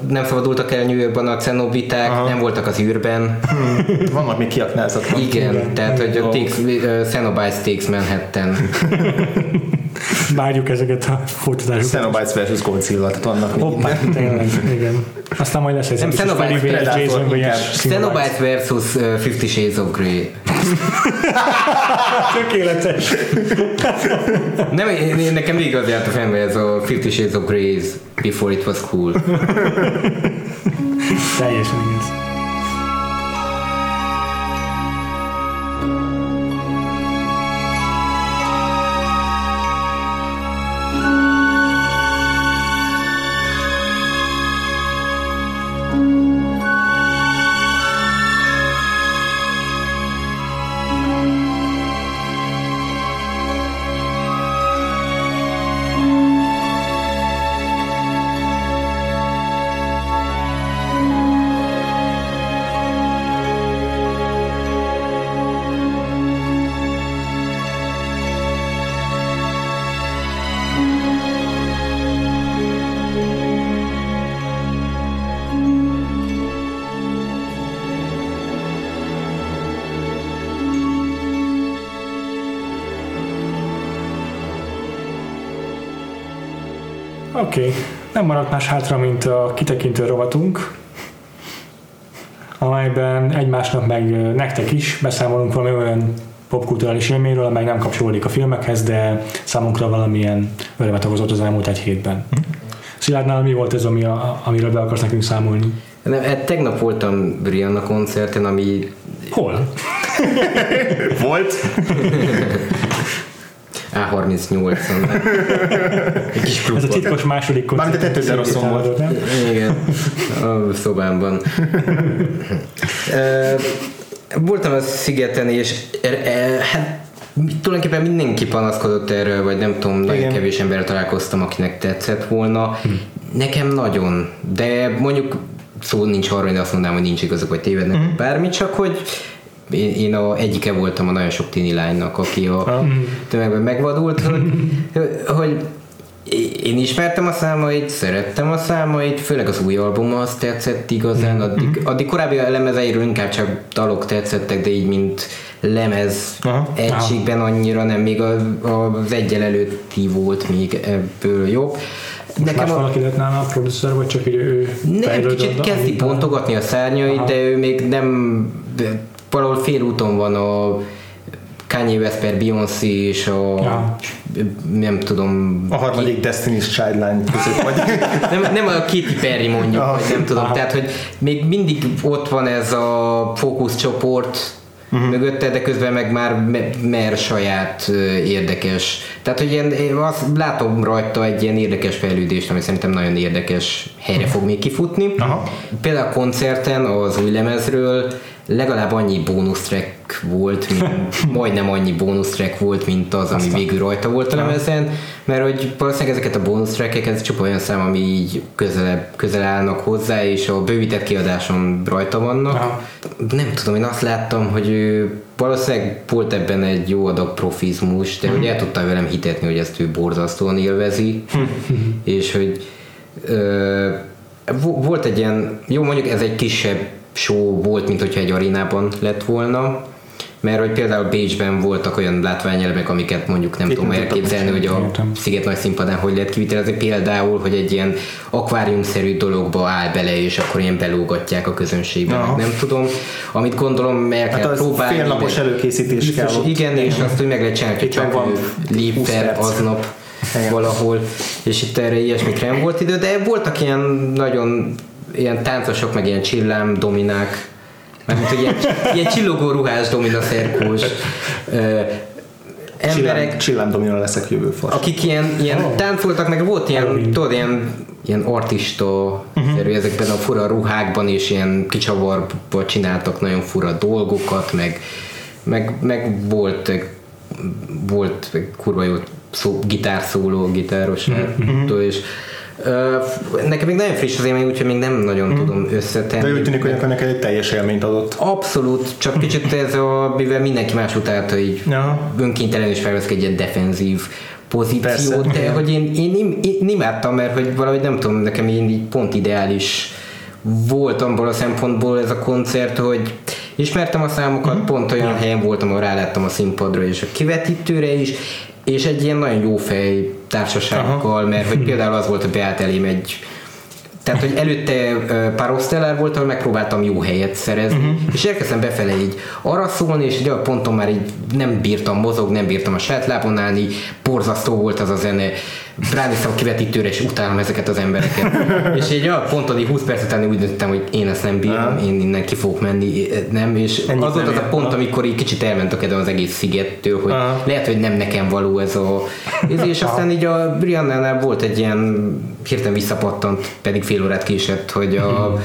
nem szabadultak el New Yorkban a cenobiták, Aha. nem voltak az űrben. Vannak még kiaknázatlan. Igen, Igen. tehát hogy a Cenobites takes Manhattan. Várjuk ezeket a folytatásokat. Cenobites versus Godzilla, tehát vannak még Hoppá, tényleg, igen. Aztán majd lesz egy Nem, Cenobites. Predator. Cenobites versus uh, Fifty Shades of Grey. Tökéletes. Nem, én, én- nekem végig az járt a fejembe ez a Fifty Shades of Grey Before It Was Cool. Teljesen igaz. Oké, okay. nem maradt más hátra, mint a kitekintő rovatunk, amelyben egymásnak meg nektek is beszámolunk valami olyan popkulturális élményről, amely nem kapcsolódik a filmekhez, de számunkra valamilyen örömet okozott az elmúlt egy hétben. Szilárdnál mi volt ez, ami a, amiről be akarsz nekünk számolni? Nem, hát tegnap voltam Brianna koncerten, ami... Hol? Volt? A38-on. Egy kis Ez a titkos második koncert. Mármint a tetőzeroszon volt. Nem? Igen, a szobámban. Voltam a szigeten, és er- e- hát tulajdonképpen mindenki panaszkodott erről, vagy nem tudom, nagyon Igen. kevés ember találkoztam, akinek tetszett volna. Nekem nagyon, de mondjuk szó nincs arra, hogy azt mondanám, hogy nincs igazuk, vagy tévednek, uh-huh. bármi, csak hogy én, én a egyike voltam a nagyon sok tini lánynak, aki a tömegben megvadult, hogy, hogy én ismertem a számait, szerettem a számait, főleg az új album az tetszett igazán, addig, addig korábbi lemezeiről inkább csak dalok tetszettek, de így mint lemez Aha. egységben annyira nem, még a, az egyel előtti volt még ebből jobb. Más valaki lett nála a producer, vagy csak így ő nem, kicsit kezdi pontogatni a szárnyait, Aha. de ő még nem, valahol félúton van a Kanye West per Beyoncé és a Ja. nem tudom A harmadik Destiny's Child lány között vagy. nem, nem a Katy Perry mondjuk, Aha. vagy nem tudom, Aha. tehát hogy még mindig ott van ez a fókuszcsoport uh-huh. mögötte, de közben meg már me- mer saját érdekes. Tehát, hogy ilyen, én azt látom rajta egy ilyen érdekes fejlődést, ami szerintem nagyon érdekes helyre fog még kifutni. Aha. Például a koncerten az új lemezről legalább annyi bónusz track volt, mint, majdnem annyi bónusz track volt, mint az, ami végül rajta volt. A lemezen, mert hogy valószínűleg ezeket a bónusz trackeket ez csupa olyan szám, ami így közelebb, közel állnak hozzá, és a bővített kiadáson rajta vannak. Aha. Nem tudom, én azt láttam, hogy ő valószínűleg volt ebben egy jó adag profizmus, de hogy el tudta velem hitetni, hogy ezt ő borzasztóan élvezi, és hogy ö, vo- volt egy ilyen, jó mondjuk ez egy kisebb show volt, mint hogyha egy arénában lett volna, mert hogy például Bécsben voltak olyan látványelemek, amiket mondjuk nem Itt tudom elképzelni, hogy a Értem. Sziget nagy színpadán hogy lehet kivitelezni. Például, hogy egy ilyen akváriumszerű dologba áll bele, és akkor ilyen belógatják a közönségbe, meg nem tudom. Amit gondolom kell Hát az próbálni. félnapos meg- előkészítés kell Biztos, ott. igen, és azt, hogy meg lehet csinálni, hogy meg csak van ő lép 20 fel perc. aznap Igen. valahol, és itt erre ilyesmikre nem volt idő, de voltak ilyen nagyon ilyen táncosok, meg ilyen csillám dominák, mármint hogy ilyen, ilyen csillogó ruhás domina szerkós ö, emberek, Csillám, csillám domina leszek jövő fas. akik ilyen, ilyen Oh. táncoltak, meg volt ilyen, Halloween. tudod, ilyen, ilyen artista szerű ezekben a fura ruhákban, és ilyen kicsavarba csináltak nagyon fura dolgokat, meg, meg, meg volt, volt kurva jó szó, gitárszóló, gitáros, mm-hmm. és nekem még nagyon friss az élmény, úgyhogy még nem nagyon tudom összetenni. De úgy tűnik, hogy akkor neked egy teljes élményt adott. Abszolút, csak kicsit ez a, mivel mindenki más utálta, így Ja. önkéntelen is felveszek egy ilyen defenzív pozíciót, Persze. de hogy én, én, én, én imádtam, mert hogy valahogy nem tudom, nekem én így pont ideális volt abból a szempontból ez a koncert, hogy ismertem a számokat, uh-huh. pont olyan helyen voltam, ahol ráláttam a színpadra és a kivetítőre is, és egy ilyen nagyon jó fej társasággal, mert hogy például az volt, hogy beállt elém egy tehát, hogy előtte Parostellár volt, ahol megpróbáltam jó helyet szerezni, uh-huh. és elkezdtem befele így arra szólni, és egy olyan ponton már így nem bírtam mozogni, nem bírtam a saját lábon állni, borzasztó volt az a zene, ránéztem a kivetítőre, és utálom ezeket az embereket. és egy olyan ponton, így 20 perc után úgy döntöttem, hogy én ezt nem bírom, én innen ki fogok menni, nem, és Ennyit az volt az a pont, amikor így kicsit elment a kedvem az egész szigettől, hogy lehet, hogy nem nekem való ez a... Ez, és aztán így a Briannánál volt egy ilyen hirtelen visszapattant, pedig fél órát késett, hogy a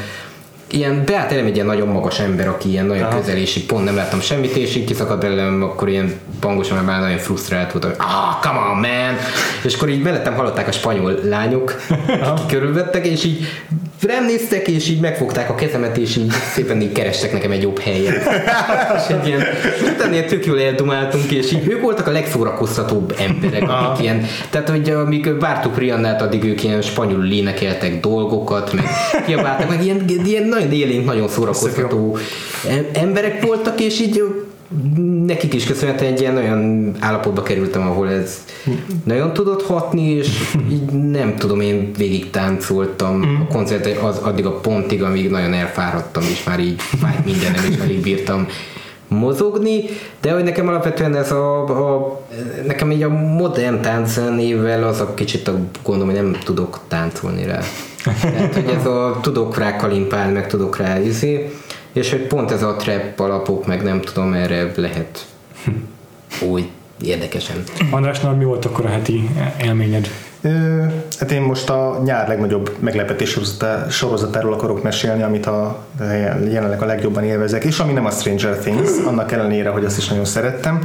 ilyen beállt elem egy ilyen nagyon magas ember, aki ilyen nagyon Aha. közel, és így pont nem láttam semmit, és így kiszakadt belőlem, akkor ilyen pangosan, mert már nagyon frusztrált volt, hogy ah, come on, man! És akkor így mellettem hallották a spanyol lányok, akik körülvettek, és így rám néztek, és így megfogták a kezemet, és így szépen így kerestek nekem egy jobb helyet. és egy ilyen, utána tök jól eldumáltunk, és így ők voltak a legszórakoztatóbb emberek, akik ilyen, tehát hogy amíg vártuk Riannát, addig ők ilyen spanyolul énekeltek dolgokat, meg kiabáltak, meg ilyen, ilyen nagyon élénk, nagyon szórakoztató emberek voltak, és így nekik is köszönhetően egy ilyen olyan állapotba kerültem, ahol ez nagyon tudott hatni, és így nem tudom, én végig táncoltam mm. a koncert az, addig a pontig, amíg nagyon elfáradtam, és már így fájt mindenem, és alig bírtam mozogni, de hogy nekem alapvetően ez a, a nekem így a modern tánczenével az a kicsit a gondom, hogy nem tudok táncolni rá. Tehát, hogy ez a tudok rá kalimpálni, meg tudok rá izé, és hogy pont ez a trap alapok, meg nem tudom, erre lehet úgy érdekesen. Andrásnál mi volt akkor a heti élményed? Hát én most a nyár legnagyobb meglepetés sorozatáról akarok mesélni, amit a, jelenleg a legjobban élvezek, és ami nem a Stranger Things, annak ellenére, hogy azt is nagyon szerettem.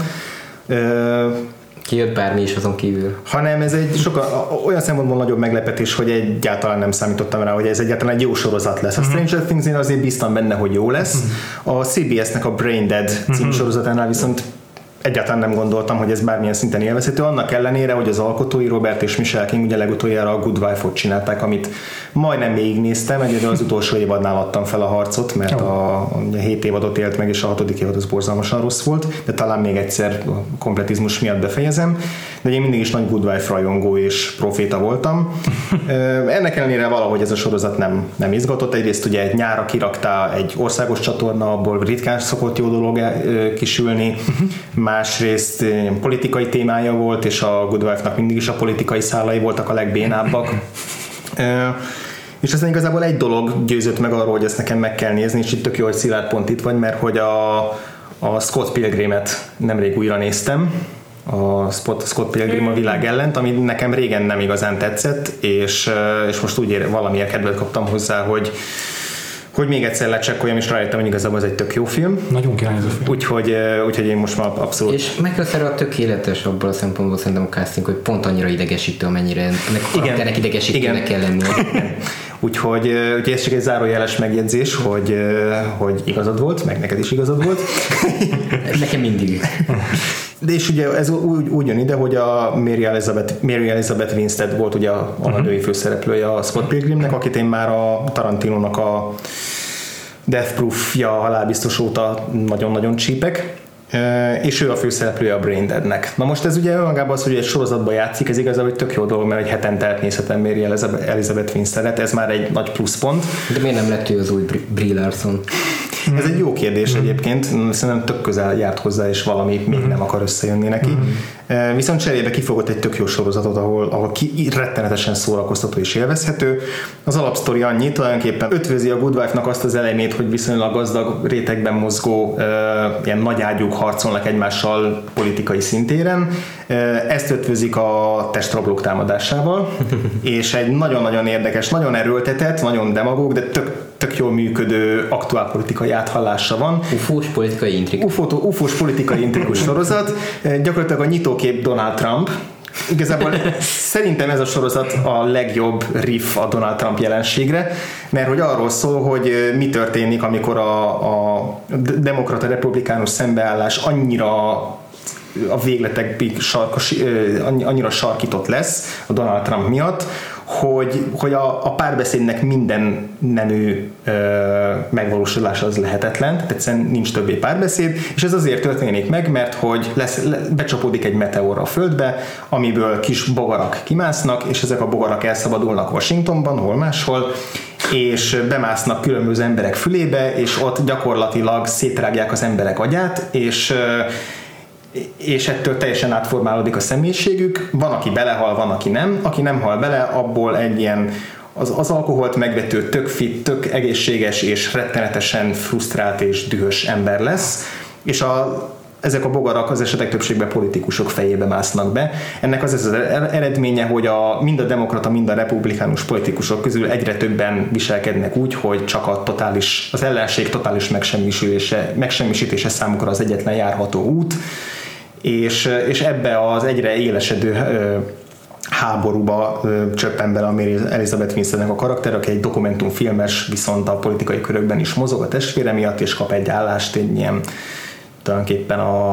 Kijött bármi is azon kívül. Hanem ez egy sokkal, olyan szempontból nagyobb meglepetés, hogy egyáltalán nem számítottam rá, hogy ez egyáltalán egy jó sorozat lesz. A mhm. Stranger Things én azért bíztam benne, hogy jó lesz. Mhm. A CBS-nek a Brain Dead című mhm. sorozatánál viszont egyáltalán nem gondoltam, hogy ez bármilyen szinten élvezhető, annak ellenére, hogy az alkotói Robert és Michelle King ugye legutoljára a Good Wife-ot csinálták, amit majdnem végignéztem, egyedül az utolsó évadnál adtam fel a harcot, mert a, a 7 évadot élt meg, és a hatodik évad az borzalmasan rossz volt, de talán még egyszer a kompletizmus miatt befejezem, de én mindig is nagy Good Wife rajongó és proféta voltam. Ennek ellenére valahogy ez a sorozat nem, nem izgatott. Egyrészt ugye nyára kiraktá egy országos csatorna, abból ritkán szokott jó dolog kisülni, másrészt politikai témája volt, és a Good Wife-nak mindig is a politikai szálai voltak a legbénábbak. És aztán igazából egy dolog győzött meg arról, hogy ezt nekem meg kell nézni, és itt tök jó, hogy Szilárd pont itt vagy, mert hogy a, a Scott Pilgrimet nemrég újra néztem, a Scott Pilgrim a világ ellent, ami nekem régen nem igazán tetszett, és, és most úgy ér, valamiért kedvet kaptam hozzá, hogy hogy még egyszer lecsekkoljam, és rájöttem, hogy igazából ez egy tök jó film. Nagyon király ez a film. Úgyhogy, úgyhogy én most már abszolút... És a tökéletes abból a szempontból szerintem a casting, hogy pont annyira idegesítő, amennyire ennek a karakternek idegesítőnek kell lenni. Úgyhogy, úgyhogy ez csak egy zárójeles megjegyzés, hogy, hogy igazad volt, meg neked is igazad volt. Nekem mindig. De és ugye ez úgy, úgy jön ide, hogy a Mary Elizabeth, Mary Elizabeth Winstead volt ugye a, a uh-huh. női főszereplője a Scott Pilgrimnek, akit én már a Tarantinónak a Death Proof-ja halálbiztos óta nagyon-nagyon csípek és ő a főszereplője a Brain Deadnek. Na most ez ugye önmagában az, hogy egy sorozatban játszik, ez igazából egy tök jó dolog, mert egy hetente átnézhetem Mary Elizabeth Winstead-et, ez már egy nagy pluszpont. De miért nem lett ő az új Brie Larson? Ez egy jó kérdés mm. egyébként, szerintem tök közel járt hozzá, és valami még nem akar összejönni neki. Mm. Viszont cserébe kifogott egy tök jó sorozatot, ahol, ahol ki rettenetesen szórakoztató és élvezhető. Az alapsztori annyi, tulajdonképpen ötvözi a Good Wife-nak azt az elemét, hogy viszonylag gazdag rétegben mozgó uh, ilyen nagy ágyúk harcolnak egymással politikai szintéren. Uh, ezt ötvözik a testrablók támadásával, és egy nagyon-nagyon érdekes, nagyon erőltetett, nagyon demagóg, de tök tök jól működő aktuálpolitikai áthallása van. Ufós politikai intrik. Ufó, ufós politikai intrikus sorozat. Gyakorlatilag a nyitókép Donald Trump, Igazából szerintem ez a sorozat a legjobb riff a Donald Trump jelenségre, mert hogy arról szól, hogy mi történik, amikor a, a demokrata republikánus szembeállás annyira a végletekig sarkos, annyira sarkított lesz a Donald Trump miatt, hogy, hogy a, a párbeszédnek minden nemű ö, megvalósulása az lehetetlen, tehát egyszerűen nincs többé párbeszéd, és ez azért történik meg, mert hogy lesz, le, becsapódik egy meteor a földbe, amiből kis bogarak kimásznak, és ezek a bogarak elszabadulnak Washingtonban, hol máshol, és bemásznak különböző emberek fülébe, és ott gyakorlatilag szétrágják az emberek agyát, és és ettől teljesen átformálódik a személyiségük. Van, aki belehal, van, aki nem. Aki nem hal bele, abból egy ilyen az, az alkoholt megvető, tök fit, tök egészséges és rettenetesen frusztrált és dühös ember lesz, és a, ezek a bogarak az esetek többségben politikusok fejébe másznak be. Ennek az az eredménye, hogy a, mind a demokrata, mind a republikánus politikusok közül egyre többen viselkednek úgy, hogy csak a totális, az ellenség totális megsemmisítése, megsemmisítése számukra az egyetlen járható út, és, és ebbe az egyre élesedő háborúba csöppen bele a Mary Elizabeth Winsteadnek a karakter, aki egy dokumentumfilmes, viszont a politikai körökben is mozog a testvére miatt, és kap egy állást, egy ilyen tulajdonképpen a,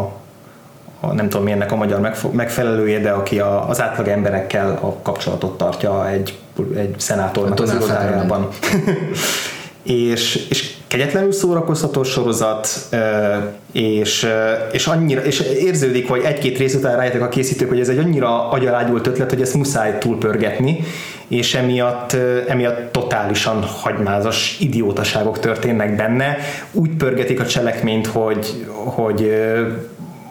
a nem tudom mi ennek a magyar megfelelője, de aki a, az átlag emberekkel a kapcsolatot tartja egy, egy szenátornak az irodájában. és, és kegyetlenül szórakoztató sorozat, és, és annyira, és érződik, hogy egy-két rész után rájöttek a készítők, hogy ez egy annyira agyalágyult ötlet, hogy ezt muszáj túlpörgetni, és emiatt, emiatt totálisan hagymázas idiótaságok történnek benne. Úgy pörgetik a cselekményt, hogy, hogy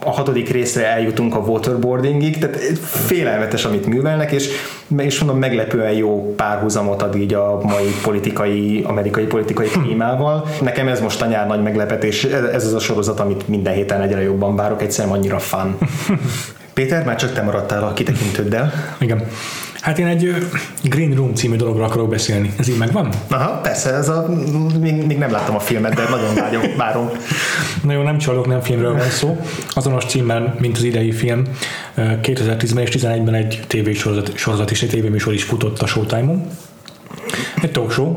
a hatodik részre eljutunk a waterboardingig, tehát félelmetes, amit művelnek, és, és mondom, meglepően jó párhuzamot ad így a mai politikai, amerikai politikai klímával. Nekem ez most a nyár nagy meglepetés, ez az a sorozat, amit minden héten egyre jobban várok, egyszerűen annyira fun. Péter, már csak te maradtál a kitekintőddel. Igen. Hát én egy Green Room című dologról akarok beszélni. Ez így megvan? Aha, persze, ez a, még, még nem láttam a filmet, de nagyon vágyom, várom. Na jó, nem csalok, nem filmről van szó. Azonos címmel, mint az idei film. 2010-ben és 2011-ben egy tévésorozat sorozat és egy tévéműsor is futott a Showtime-on. Egy talk show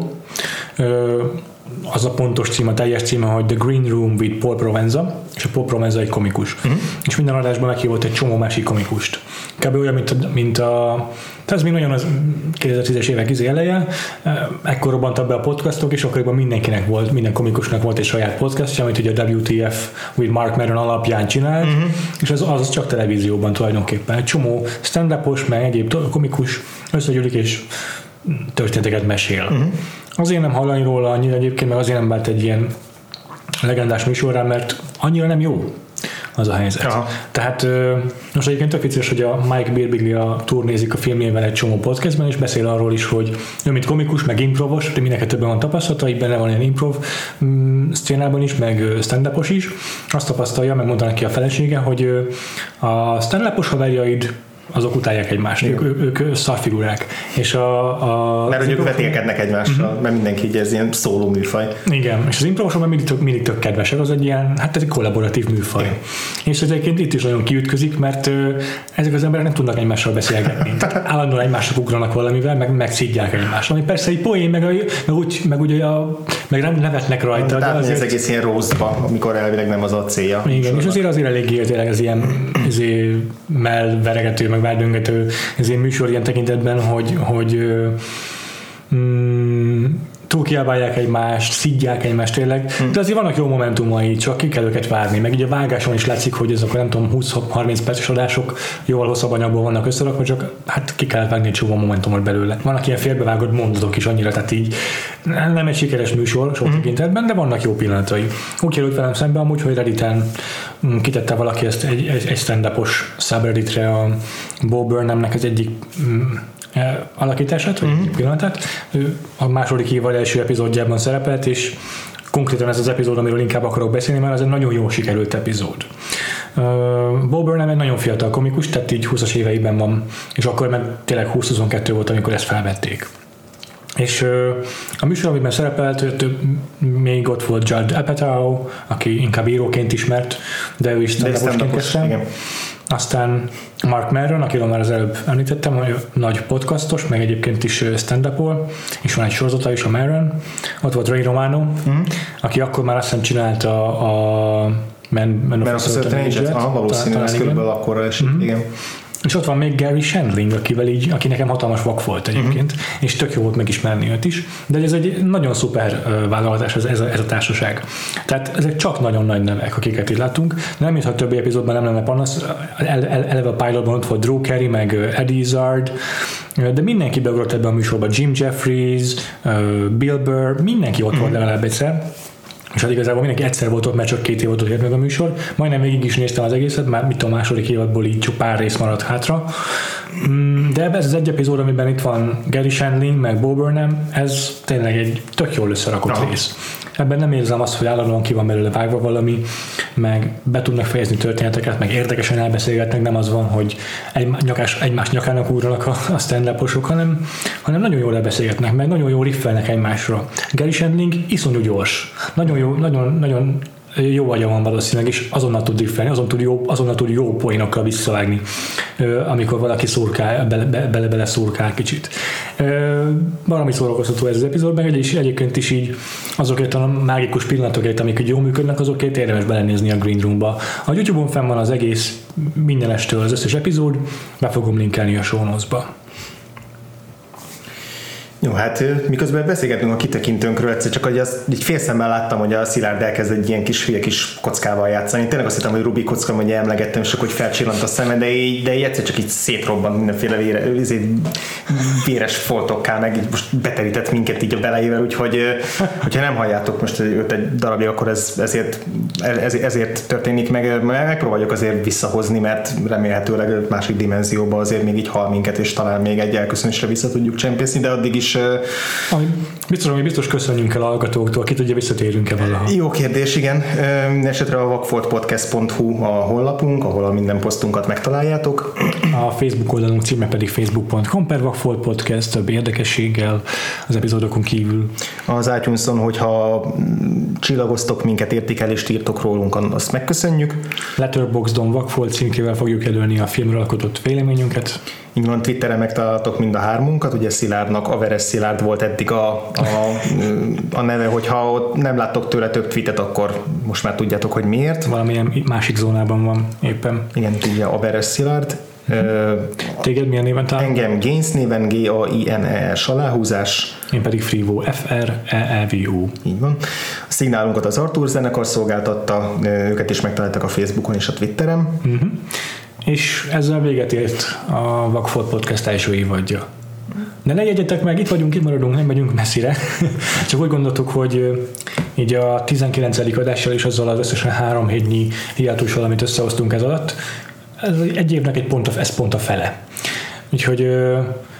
az a pontos cím, a teljes címe, hogy The Green Room with Paul Provenza, és a Paul Provenza egy komikus. Uh-huh. És minden adásban meghívott egy csomó másik komikust. Kb. olyan, mint a, mint a tehát ez még nagyon az 2010-es évek izé eleje, ekkor robbantak be a podcastok, és akkoriban mindenkinek volt, minden komikusnak volt egy saját podcastja, amit ugye a WTF with Mark Maron alapján csinált, uh-huh. és az, az csak televízióban tulajdonképpen. Egy csomó stand-upos, meg egyéb komikus összegyűlik, és történeteket mesél. Uh-huh. Azért nem hallani róla annyira egyébként, meg azért nem vált egy ilyen legendás műsorra, mert annyira nem jó az a helyzet. Aha. Tehát most egyébként tök vicces, hogy a Mike Birbiglia turnézik a filmjével egy csomó podcastben, és beszél arról is, hogy ő, mint komikus, meg improvos, de mindenki többen van tapasztalata, benne van ilyen improv mm, szcénában is, meg stand is. Azt tapasztalja, meg mondanak ki a felesége, hogy a stand-upos haverjaid azok utálják egymást, ők, ők, ők szarfigurák. És a, a mert hogy ők vetélkednek egymással, uh-huh. mert mindenki így ez ilyen szóló műfaj. Igen, és az improvisokban mindig, tök, mindig tök kedvesek, az egy ilyen, hát ez egy kollaboratív műfaj. Igen. És egyébként itt is nagyon kiütközik, mert ö, ezek az emberek nem tudnak egymással beszélgetni. Tehát állandóan egymásra ugranak valamivel, meg megszidják egymást. Ami persze egy poén, meg, a, meg, úgy, meg ugye a, meg nem nevetnek rajta. De azért... az egész ilyen rosszba, amikor elvileg nem az a célja. Igen, és azért azért eléggé tényleg ez ilyen ezért melveregető, meg ez én műsor ilyen tekintetben, hogy, hogy mm, túl kiabálják egymást, szidják egymást tényleg, hmm. de azért vannak jó momentumai, csak ki kell őket várni. Meg ugye a vágáson is látszik, hogy ezek nem tudom 20-30 perces adások jóval hosszabb anyagból vannak összerakva, csak hát ki kell vágni egy csomó momentumot belőle. Vannak ilyen félbevágott mondatok is annyira, tehát így nem egy sikeres műsor sok hmm. tekintetben, de vannak jó pillanatai. Úgy került velem szembe amúgy, hogy Redditen mm, kitette valaki ezt egy, egy, egy stand-upos subredditre a Bob Burnhamnek az egyik mm, alakítását, vagy uh-huh. pillanatát. Ő a második évad első epizódjában szerepelt, és konkrétan ez az epizód, amiről inkább akarok beszélni, mert ez egy nagyon jó sikerült epizód. Uh, Bob Burnham egy nagyon fiatal komikus, tehát így 20-as éveiben van, és akkor meg tényleg 20-22 volt, amikor ezt felvették. És uh, a műsor, amiben szerepelt, több, még ott volt Judd Apatow, aki inkább íróként ismert, de ő is stand kezdte. Aztán Mark Maron, akiről már az előbb említettem, hogy nagy podcastos, meg egyébként is stand up és van egy sorozata is, a Maron. Ott volt Ray Romano, mm. aki akkor már azt hiszem csinálta a Man, Man of, Man of a Age-et. valószínűleg ez körülbelül akkor esik, mm-hmm. igen. És ott van még Gary Shandling, akivel így, aki nekem hatalmas vak volt egyébként, uh-huh. és tök jó volt megismerni őt is, de ez egy nagyon szuper vállalatás ez, ez, a, ez a társaság. Tehát ezek csak nagyon nagy nevek, akiket itt látunk. Nem mintha többi epizódban nem lenne panasz, el, el, eleve a pilotban ott volt Drew Carey, meg Eddie Izzard, de mindenki beugrott ebbe a műsorba, Jim Jeffries, Bill Burr, mindenki ott uh-huh. volt legalább egyszer és hát igazából mindenki egyszer volt ott, mert csak két évadot ért meg a műsor. Majdnem végig is néztem az egészet, már mit a második évadból így csak pár rész maradt hátra. Mm, de ez az egy epizód, amiben itt van Gary Shandling, meg Bob Burnham, ez tényleg egy tök jól összerakott Aha. rész. Ebben nem érzem azt, hogy állandóan ki van belőle vágva valami, meg be tudnak fejezni történeteket, meg érdekesen elbeszélgetnek, nem az van, hogy egy nyakás, egymás nyakának úrnak a, a stand hanem, hanem nagyon jól elbeszélgetnek, meg nagyon jól riffelnek egymásra. Gary Shandling iszonyú gyors, nagyon jó, nagyon, nagyon jó agya van valószínűleg, és azonnal tud diffelni, azon tud jó, azonnal tud jó poénokkal visszavágni, amikor valaki szurkál, bele, bele, szurkál kicsit. Valami szórakoztató ez az epizód, meg egy, egyébként is így azokért a mágikus pillanatokért, amik jól működnek, azokért érdemes belenézni a Green Room-ba. A YouTube-on fenn van az egész mindenestől az összes epizód, be fogom linkelni a show notes-ba. Jó, hát miközben beszélgetünk a kitekintőnkről, egyszer csak hogy az, így félszemmel láttam, hogy a Szilárd elkezd egy ilyen kis hülye kis kockával játszani. Tényleg azt hittem, hogy Rubik kocka, hogy emlegettem, és hogy felcsillant a szemed, de így, de így egyszer csak így szétrobbant mindenféle vére, véres foltokká, meg így most beterített minket így a belejével, úgyhogy hogyha nem halljátok most őt egy darabja, akkor ez, ezért, ez, ezért történik meg. Megpróbáljuk azért visszahozni, mert remélhetőleg másik dimenzióba azért még így hal minket, és talán még egy elköszönésre vissza tudjuk csempészni, de addig is... Ami biztos, hogy biztos köszönjünk el a hallgatóktól, ki tudja, visszatérünk-e valaha. Jó kérdés, igen. Esetre a vakfoltpodcast.hu a honlapunk, ahol a minden posztunkat megtaláljátok. A Facebook oldalunk címe pedig facebook.com per Vakfolt Podcast, több érdekességgel az epizódokon kívül. Az itunes hogyha csillagoztok minket, értékelést írtok rólunk, azt megköszönjük. Letterboxdon Vakfolt címkével fogjuk előni a filmről alkotott véleményünket. Így van, Twitteren megtaláltok mind a hármunkat, ugye Szilárdnak, Averes Szilárd volt eddig a, a, a neve, hogyha ott nem láttok tőle több tweetet, akkor most már tudjátok, hogy miért. Valamilyen másik zónában van éppen. Igen, ugye Averes Szilárd. Téged milyen néven talál? Engem Gaines néven, G-A-I-N-E-S aláhúzás. Én pedig Frivo, F-R-E-E-V-U. Így van. A szignálunkat az Artur zenekar szolgáltatta, őket is megtaláltak a Facebookon és a Twitteren. Uh-huh. És ezzel véget ért a Vagfolt Podcast első évadja. Ne jegyetek meg, itt vagyunk, itt maradunk, nem megyünk messzire. Csak úgy gondoltuk, hogy így a 19. adással és azzal az összesen három hétnyi hiátussal, amit összehoztunk ez alatt, ez egy évnek egy pont a, ez pont a fele. Úgyhogy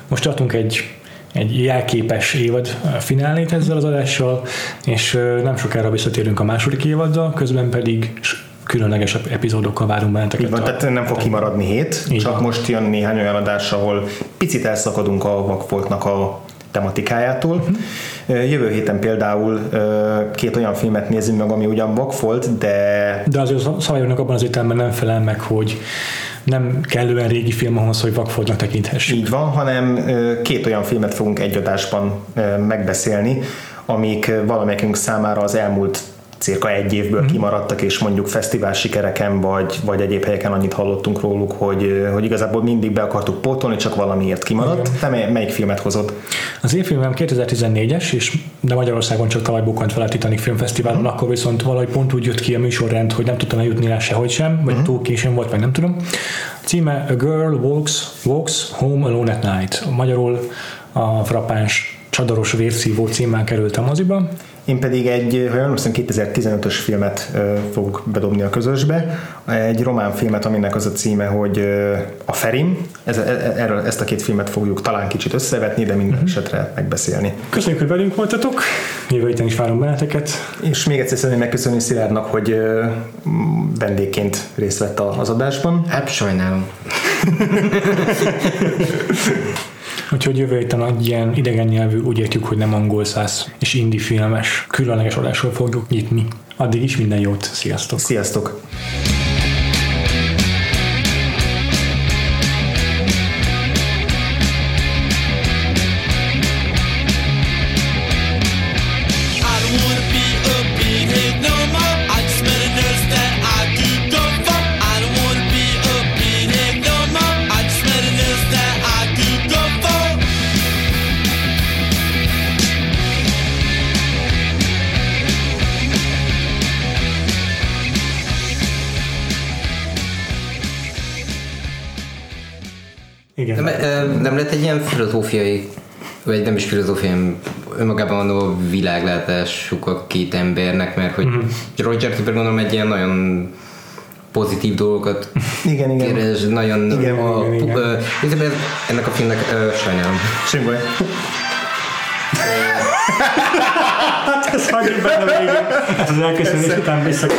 most tartunk egy egy jelképes évad finálét ezzel az adással, és nem sokára visszatérünk a második évaddal, közben pedig különleges epizódokkal várunk benneteket. Így van, tehát nem fog kimaradni hét, Így csak van. most jön néhány olyan adás, ahol picit elszakadunk a vakfoltnak a tematikájától. Uh-huh. Jövő héten például két olyan filmet nézünk meg, ami ugyan vakfolt, de... De azért szabályoknak abban az értelemben nem felel meg, hogy nem kellően régi film ahhoz, hogy vakfoltnak tekinthessük. Így van, hanem két olyan filmet fogunk egy adásban megbeszélni, amik valamelyikünk számára az elmúlt cirka egy évből mm-hmm. kimaradtak, és mondjuk fesztivál sikereken, vagy, vagy egyéb helyeken annyit hallottunk róluk, hogy, hogy igazából mindig be akartuk pótolni, csak valamiért kimaradt. Igen. Te mely, melyik filmet hozod? Az én filmem 2014-es, és de Magyarországon csak tavaly bukkant fel a Titanic Filmfesztiválon, mm-hmm. akkor viszont valahogy pont úgy jött ki a műsorrend, hogy nem tudtam eljutni rá sehogy sem, vagy mm-hmm. túl későn volt, vagy nem tudom. A címe A Girl Walks, Walks Home Alone at Night. Magyarul a frappáns csadaros vérszívó címmel került a moziba. Én pedig egy, ha jól 2015-ös filmet fogok bedobni a közösbe, egy román filmet, aminek az a címe, hogy a Ferim. Ez, e, e, erről, ezt a két filmet fogjuk talán kicsit összevetni, de minden uh-huh. esetre megbeszélni. Köszönjük, hogy velünk voltatok, jövő héten is várom benneteket. És még egyszer szeretném megköszönni Szilárdnak, hogy vendégként részt vett az adásban. Hát sajnálom. Úgyhogy jövő héten egy ilyen idegen nyelvű, úgy értjük, hogy nem angol száz és indi filmes, különleges adásról fogjuk nyitni. Addig is minden jót, sziasztok! Sziasztok! Lett egy ilyen filozófiai, vagy nem is filozófiai, önmagában a világlátásuk a két embernek, mert hogy uh-huh. Roger Cooper gondolom egy ilyen nagyon pozitív dolgokat igen, igen. keres, nagyon igen, a, igen, igen. Ö, uh, ennek a filmnek uh, sajnálom. Semmi baj. hát ez hagyjuk benne végén. Ez az elköszönés után vissza kell